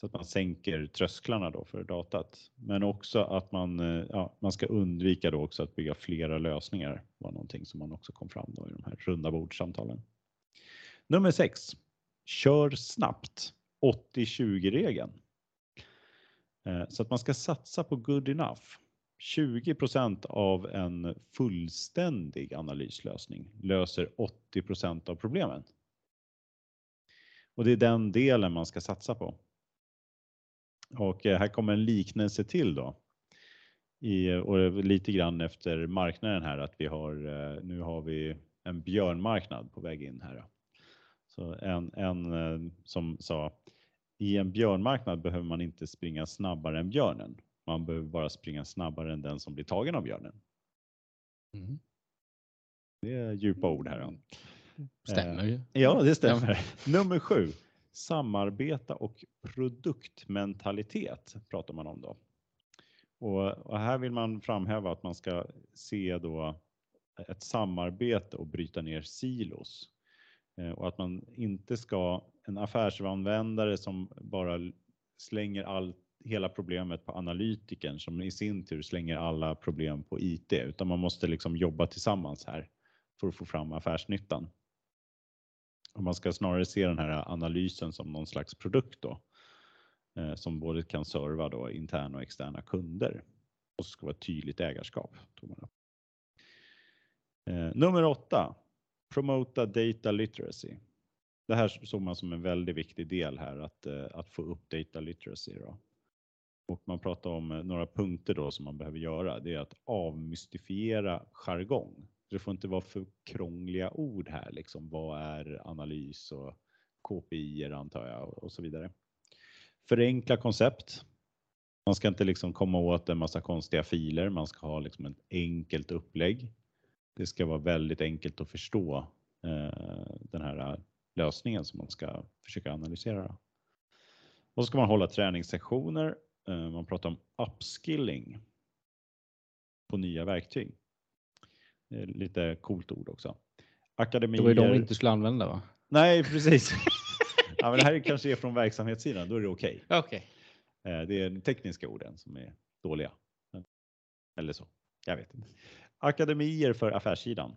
Så att man sänker trösklarna då för datat. Men också att man, eh, ja, man ska undvika då också att bygga flera lösningar. var någonting som man också kom fram då i de här runda bordsamtalen. Nummer sex. Kör snabbt. 80-20 regeln. Eh, så att man ska satsa på good enough. 20% av en fullständig analyslösning löser 80% av problemen. Och det är den delen man ska satsa på. Och eh, här kommer en liknelse till då. I, och lite grann efter marknaden här att vi har, eh, nu har vi en björnmarknad på väg in här. Så en, en eh, som sa, i en björnmarknad behöver man inte springa snabbare än björnen. Man behöver bara springa snabbare än den som blir tagen av björnen. Mm. Det är djupa ord här. Stämmer ju. Ja, det stämmer. Nummer sju. Samarbeta och produktmentalitet pratar man om då. Och, och, här vill man framhäva att man ska se då ett samarbete och bryta ner silos. Eh, och att man inte ska, en affärsanvändare som bara slänger all, hela problemet på analytiken som i sin tur slänger alla problem på IT, utan man måste liksom jobba tillsammans här för att få fram affärsnyttan. Och man ska snarare se den här analysen som någon slags produkt då, eh, som både kan serva då interna och externa kunder. Och så ska vara ett tydligt ägarskap. Eh, nummer åtta, promota data literacy. Det här såg man som en väldigt viktig del här att, eh, att få upp data literacy. Då. Och man pratar om eh, några punkter då som man behöver göra. Det är att avmystifiera jargong. Det får inte vara för krångliga ord här, liksom vad är analys och KPI antar jag och så vidare. Förenkla koncept. Man ska inte liksom komma åt en massa konstiga filer. Man ska ha liksom ett enkelt upplägg. Det ska vara väldigt enkelt att förstå eh, den här lösningen som man ska försöka analysera. Och så ska man hålla träningssektioner. Eh, man pratar om upskilling på nya verktyg. Är lite coolt ord också. Akademier. Det var ju de vi inte skulle använda va? Nej, precis. ja, men det här kanske är från verksamhetssidan, då är det okej. Okay. okay. Eh, det är de tekniska orden som är dåliga. Eller så, jag vet inte. Akademier för affärssidan.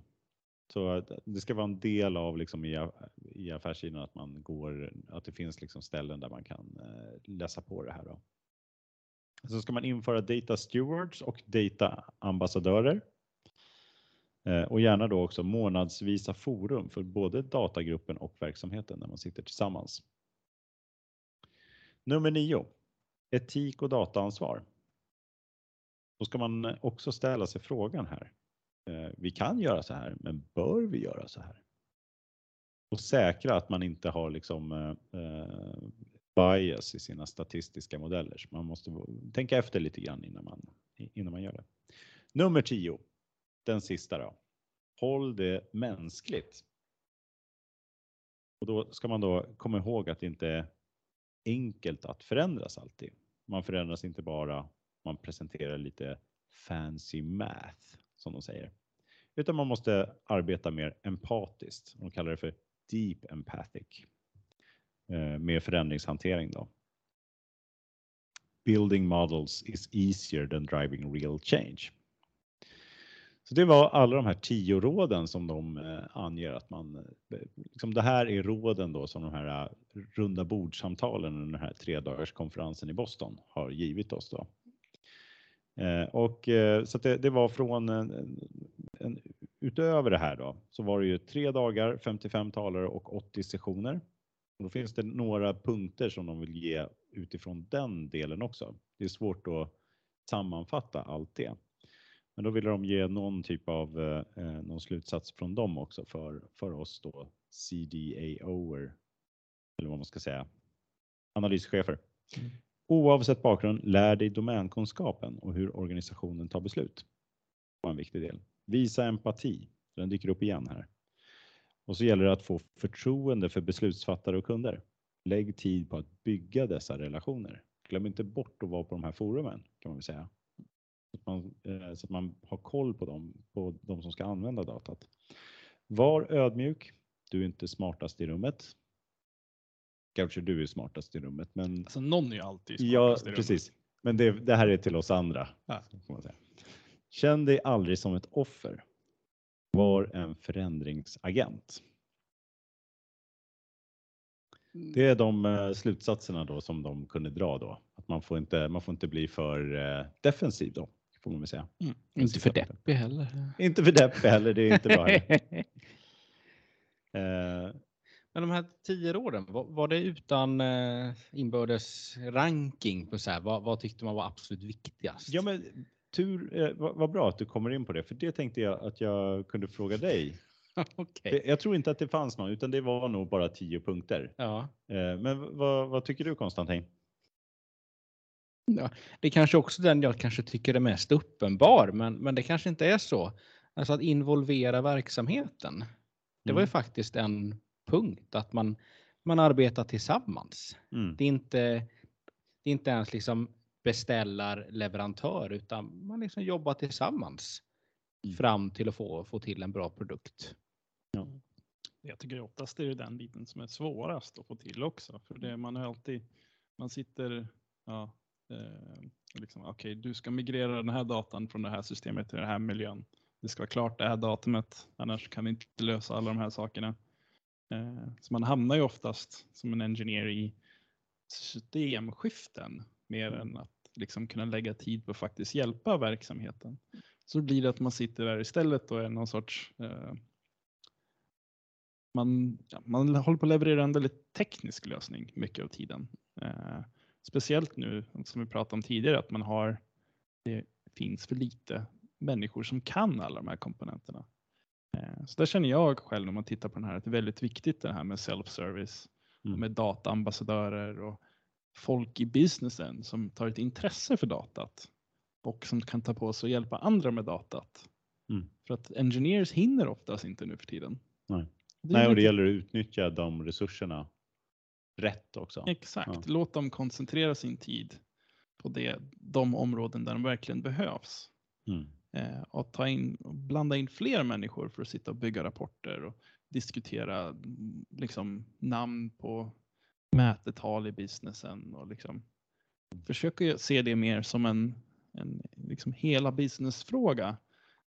Så det ska vara en del av liksom i, i affärssidan att man går, att det finns liksom ställen där man kan eh, läsa på det här. Då. Så ska man införa data stewards och data ambassadörer. Eh, och gärna då också månadsvisa forum för både datagruppen och verksamheten när man sitter tillsammans. Nummer 9. Etik och dataansvar. Då ska man också ställa sig frågan här. Eh, vi kan göra så här, men bör vi göra så här? Och säkra att man inte har liksom eh, eh, bias i sina statistiska modeller. Så man måste tänka efter lite grann innan man, innan man gör det. Nummer 10. Den sista då. Håll det mänskligt. Och då ska man då komma ihåg att det inte är enkelt att förändras alltid. Man förändras inte bara, man presenterar lite fancy math som de säger. Utan man måste arbeta mer empatiskt. De kallar det för deep empathic. Eh, Med förändringshantering då. Building models is easier than driving real change. Så det var alla de här tio råden som de eh, anger att man, eh, liksom det här är råden då som de här eh, runda bordsamtalen under den här tre dagars konferensen i Boston har givit oss då. Och så det, det, var från en, en, utöver det här då så var det ju tre dagar, 55 talare och 80 sessioner. Och då finns det några punkter som de vill ge utifrån den delen också. Det är svårt att sammanfatta allt det. Men då vill de ge någon typ av eh, någon slutsats från dem också för, för oss då CDAOer, eller vad man ska säga, analyschefer. Mm. Oavsett bakgrund, lär dig domänkunskapen och hur organisationen tar beslut. Det var en viktig del. Visa empati, den dyker upp igen här. Och så gäller det att få förtroende för beslutsfattare och kunder. Lägg tid på att bygga dessa relationer. Glöm inte bort att vara på de här forumen kan man väl säga. Så att man, eh, så att man har koll på dem, på de som ska använda datat. Var ödmjuk. Du är inte smartast i rummet. Kanske du är smartast i rummet, men. Alltså någon är ju alltid smartast ja, i rummet. precis. Men det, det, här är till oss andra. Ja. Känn dig aldrig som ett offer var en förändringsagent. Mm. Det är de eh, slutsatserna då som de kunde dra då. Att man får inte, man får inte bli för eh, defensiv då, får man väl säga. Inte för deppig heller. Inte för deppig heller, det är inte bra. Eh, Men de här tio råden, var, var det utan eh, inbördes ranking på så här, vad, vad tyckte man var absolut viktigast? ja, men tur, eh, vad, vad bra att du kommer in på det, för det tänkte jag att jag kunde fråga dig. Det- Jag tror inte att det fanns någon, utan det var nog bara tio punkter. Ja. Men vad, vad tycker du Konstantin? Det är kanske också den jag kanske tycker är mest uppenbar, men, men det kanske inte är så. Alltså att involvera verksamheten. Det var ju Mm. faktiskt en punkt att man, man arbetar tillsammans. Mm. Det är inte, det är inte ens liksom beställar leverantör utan man liksom jobbar tillsammans Mm. fram till att få, få till en bra produkt. Jag tycker oftast det är den biten som är svårast att få till också. För det, man är alltid, man sitter, ja, eh, liksom, okej, du ska migrera den här datan från det här systemet till den här miljön. Det ska vara klart det här datumet, annars kan vi inte lösa alla de här sakerna. Eh, så man hamnar ju oftast som en engineer i systemskiften mer än att liksom kunna lägga tid på att faktiskt hjälpa verksamheten. Så blir det att man sitter där istället och är någon sorts eh, man, ja, man håller på att leverera en väldigt teknisk lösning mycket av tiden. Eh, speciellt nu som vi pratade om tidigare att man har, det finns för lite människor som kan alla de här komponenterna. Eh, så där känner jag själv när man tittar på den här att det är väldigt viktigt det här med self-service, Mm. med dataambassadörer och folk i businessen som tar ett intresse för datat och som kan ta på sig och hjälpa andra med datat. Mm. För att engineers hinner oftast inte nu för tiden. Nej. Det Nej, och det gäller att utnyttja de resurserna rätt också. Exakt, Ja. låt dem koncentrera sin tid på det, de områden där de verkligen behövs. Mm. Eh, och ta in, blanda in fler människor för att sitta och bygga rapporter och diskutera liksom, namn på mätetal i businessen och liksom försöka se det mer som en, en liksom hela businessfråga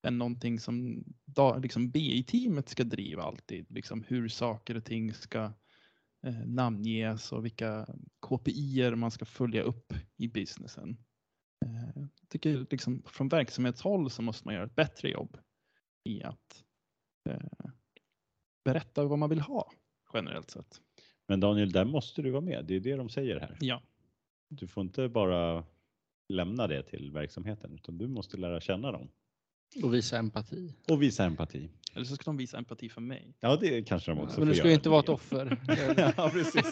än någonting som da, liksom BI-teamet ska driva alltid. Liksom hur saker och ting ska namnges och vilka KPI man ska följa upp i businessen. Eh, jag tycker liksom från verksamhetshåll så måste man göra ett bättre jobb i att eh, berätta vad man vill ha generellt sett. Men Daniel, där måste du vara med. Det är det de säger här. Ja, Du får inte bara lämna det till verksamheten, utan du måste lära känna dem Och visa empati. och visa empati. Eller så ska de visa empati för mig. Ja, det kanske de också Men får du ska ju inte vara ett offer. ja, precis.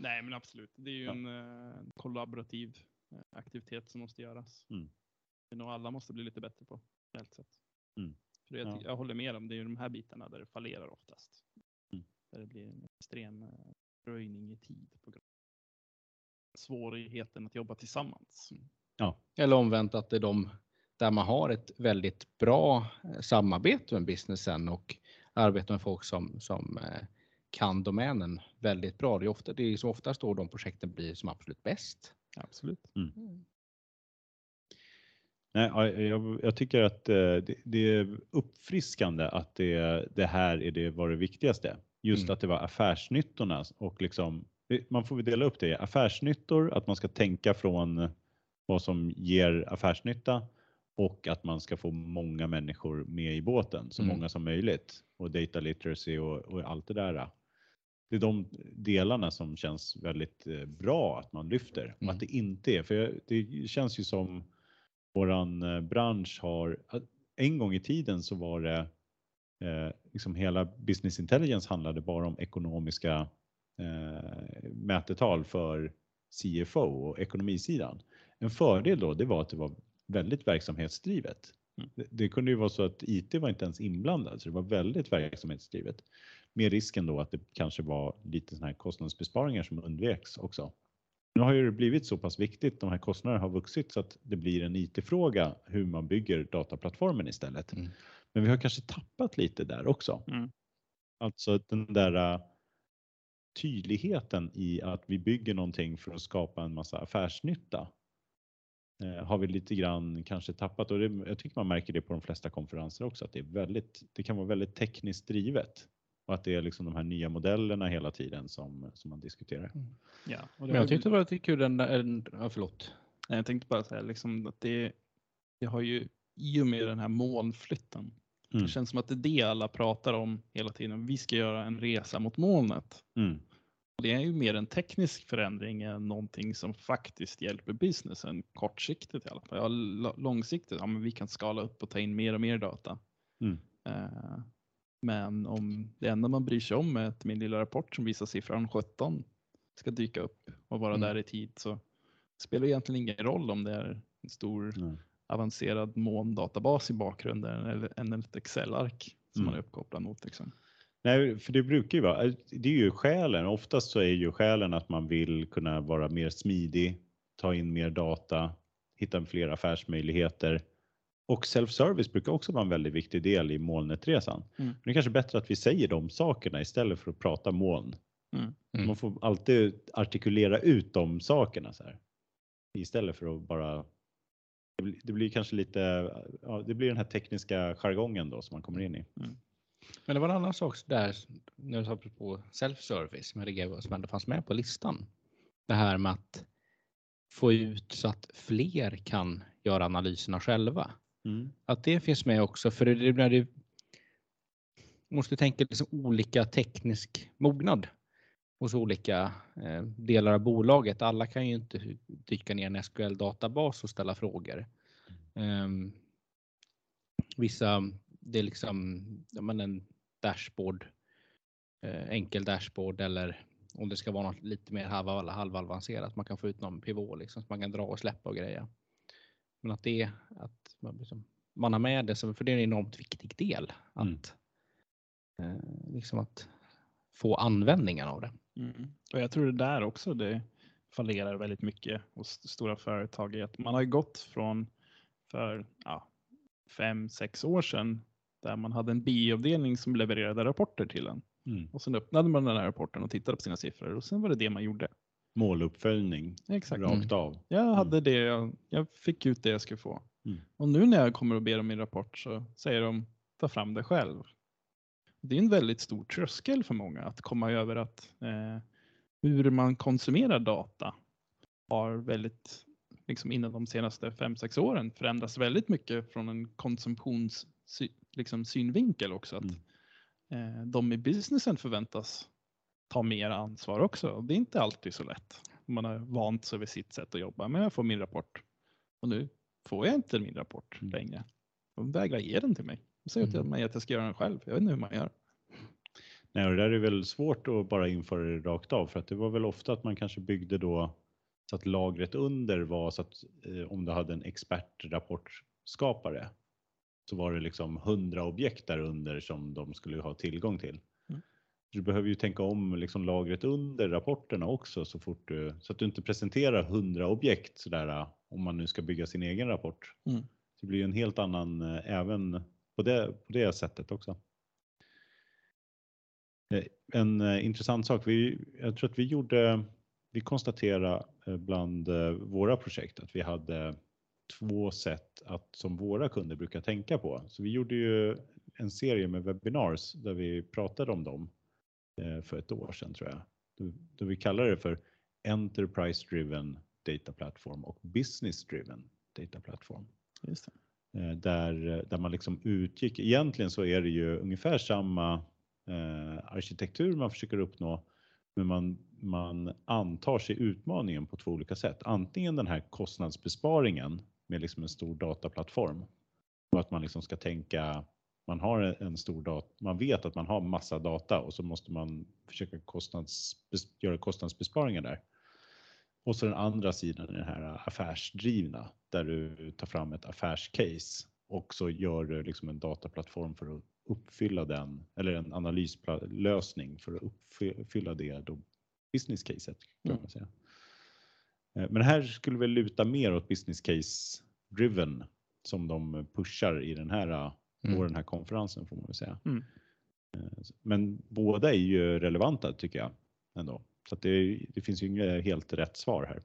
Nej, men absolut. Det är ju Ja. en eh, kollaborativ eh, aktivitet som måste göras. Mm. Det är nog alla måste bli lite bättre på, helt sett. Mm. För jag, Ja. jag håller med om det är ju de här bitarna där det fallerar oftast. Mm. Där det blir en extrem eh, röjning i tid på grund av svårigheten att jobba tillsammans. Eller omvänt att det är de där man har ett väldigt bra eh, samarbete med businessen och arbetar med folk som, som eh, kan domänen väldigt bra. Det är, ofta, det är som oftast då de projekten blir som absolut bäst. Absolut. Nej, ja, jag, jag tycker att eh, det, det är uppfriskande att det, det här är det var det viktigaste. Just Mm. att det var affärsnyttorna och liksom, man får väl dela upp det i affärsnyttor, att man ska tänka från vad som ger affärsnytta och att man ska få många människor med i båten, så Mm. många som möjligt och data literacy och, och allt det där. Det är de delarna som känns väldigt eh, bra att man lyfter och Mm. att det inte är, för det känns ju som våran eh, bransch har, en gång i tiden så var det eh, liksom hela business intelligence handlade bara om ekonomiska eh, mätetal för CFO och ekonomisidan. En fördel då, det var att det var väldigt verksamhetsdrivet. Mm. Det, det kunde ju vara så att IT var inte ens inblandad, så det var väldigt verksamhetsdrivet. Med risken då att det kanske var lite sådana här kostnadsbesparingar som undveks också. Nu har ju det blivit så pass viktigt, de här kostnaderna har vuxit så att det blir en IT-fråga hur man bygger dataplattformen istället. Mm. Men vi har kanske tappat lite där också. Mm. Alltså den där äh, tydligheten i att vi bygger någonting för att skapa en massa affärsnytta har vi lite grann kanske tappat och det, jag tycker man märker det på de flesta konferenser också att det är väldigt, det kan vara väldigt tekniskt drivet. och att det är liksom de här nya modellerna hela tiden som, som man diskuterar. Ja, och det Men jag tyckte det var lite kul den där, en- ja, förlåt. Nej, Jag tänkte bara säga liksom att det, det har ju i och med den här molnflytten. Mm. Det känns som att det är det alla pratar om hela tiden. Vi ska göra en resa mot molnet. Mm. Det är ju mer en teknisk förändring än någonting som faktiskt hjälper businessen kortsiktigt i alla fall. Ja, långsiktigt, ja men vi kan skala upp och ta in mer och mer data. Mm. Eh, Men om det enda man bryr sig om är att min lilla rapport som visar siffran 17 ska dyka upp och vara Mm. där i tid så spelar det egentligen ingen roll om det är en stor Nej. avancerad molndatabas i bakgrunden eller ett Excel-ark som Mm. man är uppkopplad mot. Liksom. Nej, för det brukar ju vara, det är ju skälen. Oftast så är ju skälen att man vill kunna vara mer smidig, ta in mer data, hitta fler affärsmöjligheter. Och self-service brukar också vara en väldigt viktig del i molnetresan. Mm. Men det är kanske bättre att vi säger de sakerna istället för att prata moln. Mm. Mm. Man får alltid artikulera ut de sakerna så här. Istället för att bara det blir, det blir kanske lite, ja, det blir den här tekniska jargongen då som man kommer in i. Men det var en annan sak där, när du sa på self-service, reagerade på, som ändå fanns med på listan. Det här med att få ut så att fler kan göra analyserna själva. Mm. Att det finns med också, för det, när du måste tänka liksom olika teknisk mognad hos olika eh, delar av bolaget. Alla kan ju inte dyka ner i en SQL-databas och ställa frågor. Ehm, vissa, det är liksom ja, men en dashboard, eh, enkel dashboard eller om det ska vara något lite mer halv, halvavancerat. Man kan få ut någon pivot liksom, som man kan dra och släppa och greja. Men att det att man, liksom, man har med det, för det är en enormt viktig del. Mm. Att, eh, liksom att få användningen av det. Mm. Och jag tror det där också det fallerar väldigt mycket hos stora företag. i att Man har gått från för ja, fem, sex år sedan där man hade en biavdelning som levererade rapporter till en. Mm. Och sen öppnade man den här rapporten och tittade på sina siffror och sen var det det man gjorde. Måluppföljning Exakt. rakt Mm. av. Jag hade det, jag, jag fick ut det jag skulle få. Mm. Och nu när jag kommer och ber om min rapport så säger de ta fram det själv. Det är en väldigt stor tröskel för många att komma över att eh, hur man konsumerar data har väldigt, liksom inom de senaste fem sex åren förändrats väldigt mycket från en konsumtions liksom, synvinkel också. Att, eh, de i businessen förväntas ta mer ansvar också. Det är inte alltid så lätt. Man har vant sig vid sitt sätt att jobba. Men jag får min rapport och nu får jag inte min rapport Mm. längre. De vägrar ge den till mig. De säger till Mm. mig att jag ska göra den själv. Jag vet inte hur man gör. Nej, och det där är väl svårt att bara införa det rakt av för att det var väl ofta att man kanske byggde då så att lagret under var så att eh, om du hade en expertrapportskapare så var det liksom 100 objekt där under som de skulle ha tillgång till. Mm. Du behöver ju tänka om liksom lagret under rapporterna också så fort du så att du inte presenterar 100 objekt sådär eh, om man nu ska bygga sin egen rapport. Mm. Det blir ju en helt annan eh, även på det, på det sättet också. Eh, En eh, intressant sak, vi, jag tror att vi gjorde, vi konstaterade bland våra projekt att vi hade två sätt att som våra kunder brukar tänka på. Så vi gjorde ju en serie med webinars där vi pratade om dem eh, för ett år sedan tror jag. Då, vi kallade det för Enterprise Driven Data Platform och Business Driven Data Platform. Eh, där, där man liksom utgick. Egentligen så är det ju ungefär samma eh, arkitektur man försöker uppnå, men man, man antar sig utmaningen på två olika sätt. Antingen den här kostnadsbesparingen med liksom en stor dataplattform och att man liksom ska tänka. Man har en stor data, man vet att man har massa data och så måste man försöka kostnads, göra kostnadsbesparingar där. Och så den andra sidan är den här affärsdrivna där du tar fram ett affärscase och så gör du liksom en dataplattform för att uppfylla den eller en analyslösning för att uppfylla det då business caset kan Mm. man säga. Eh, Men här skulle vi luta mer åt business case driven som de pushar i den här Mm. på den här konferensen får man väl säga. Mm. Eh, Men båda är ju relevanta tycker jag ändå. Så det, det finns ju inget helt rätt svar här.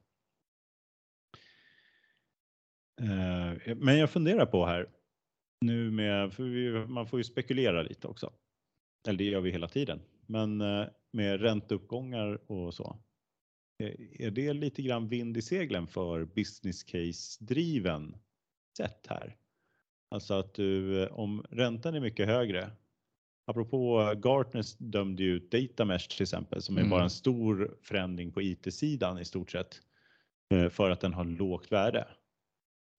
Eh, Men jag funderar på här nu med, för vi, man får ju spekulera lite också. eller det gör vi hela tiden, men eh, med ränteuppgångar och så. Eh, Är det lite grann vind i seglen för business case-driven sätt här? Alltså att du, eh, om räntan är mycket högre, apropå Gartner dömde ju ut Datamesh till exempel som är Mm. bara en stor förändring på IT-sidan i stort sett eh, för att den har lågt värde.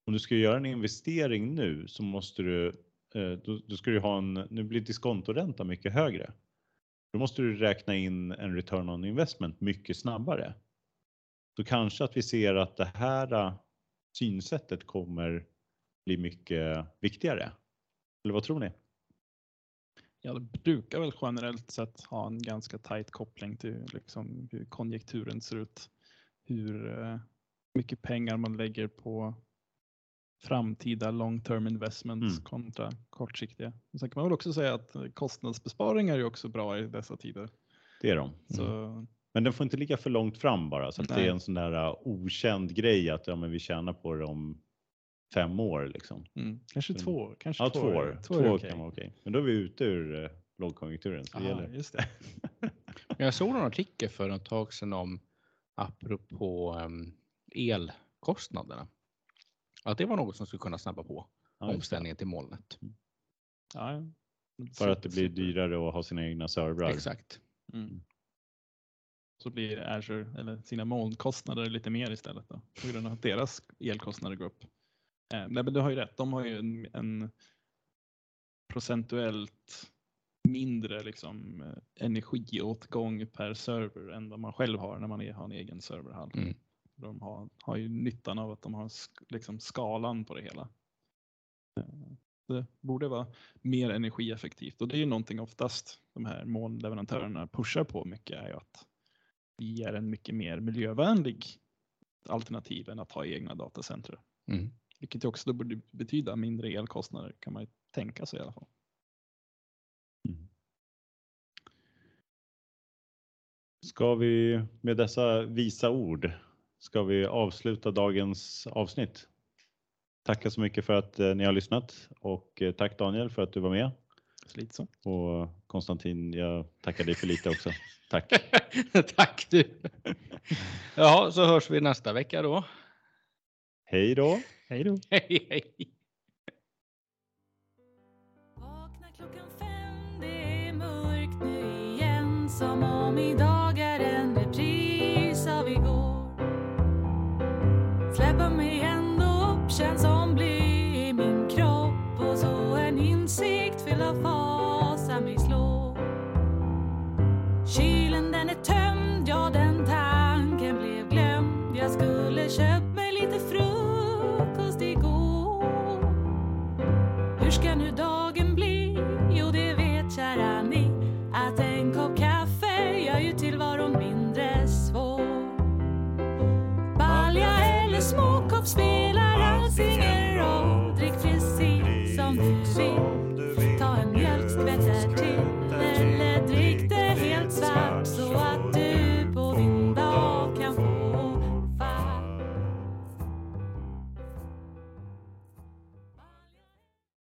Om du ska göra en investering nu så måste du, då, då ska du ha en, nu blir diskontoränta mycket högre. Då måste du räkna in en return on investment mycket snabbare. Så kanske att vi ser att det här eh, synsättet kommer bli mycket viktigare. Eller vad tror ni? Ja, det brukar väl generellt sett ha en ganska tajt koppling till liksom hur konjunkturen ser ut. Hur eh, mycket pengar man lägger på framtida long term investments Mm. kontra kortsiktiga. Sen kan man väl också säga att kostnadsbesparingar är också bra i dessa tider. Det är de. Så Men den får inte ligga för långt fram bara så att det Nej. är en sån där uh, okänd grej att ja, men vi tjänar på det om fem år liksom. mm, kanske Mm. två år. Kanske Ja, två år. Två är år okej. kan vara okej. Men då är vi ute ur uh, lågkonjunkturen. Så det Ja, gäller. just det. Jag såg en artikel för ett tag sedan om apropå um, elkostnaderna. Att det var något som skulle kunna snabba på Ja, det. omställningen till molnet. Ja, ja. För att det blir dyrare att ha sina egna servrar. Exakt. Mm. Så blir Azure eller sina molnkostnader lite mer istället då, på grund av att deras elkostnader går upp. Eh, nej, men du har ju rätt, de har ju en, en procentuellt mindre liksom, eh, energiåtgång per server än vad man själv har när man är, har en egen serverhall. Mm. De har, har ju nyttan av att de har sk- liksom skalan på det hela. Eh, Det borde vara mer energieffektivt och det är ju någonting oftast de här molnleverantörerna pushar på mycket är ju att vi är en mycket mer miljövänlig alternativ än att ha egna datacenter. Mm. Vilket också då borde betyda mindre elkostnader kan man ju tänka sig i alla fall. Mm. Ska vi med dessa visa ord ska vi avsluta dagens avsnitt. Tacka så mycket för att eh, ni har lyssnat och eh, tack Daniel för att du var med Så lite så. och Konstantin, jag tackar dig för lite också. Tack. Tack du. Ja, så hörs vi nästa vecka då. Hej då. Hej då. Hej, hej. Vakna klockan fem, det är mörkt nu igen Som om idag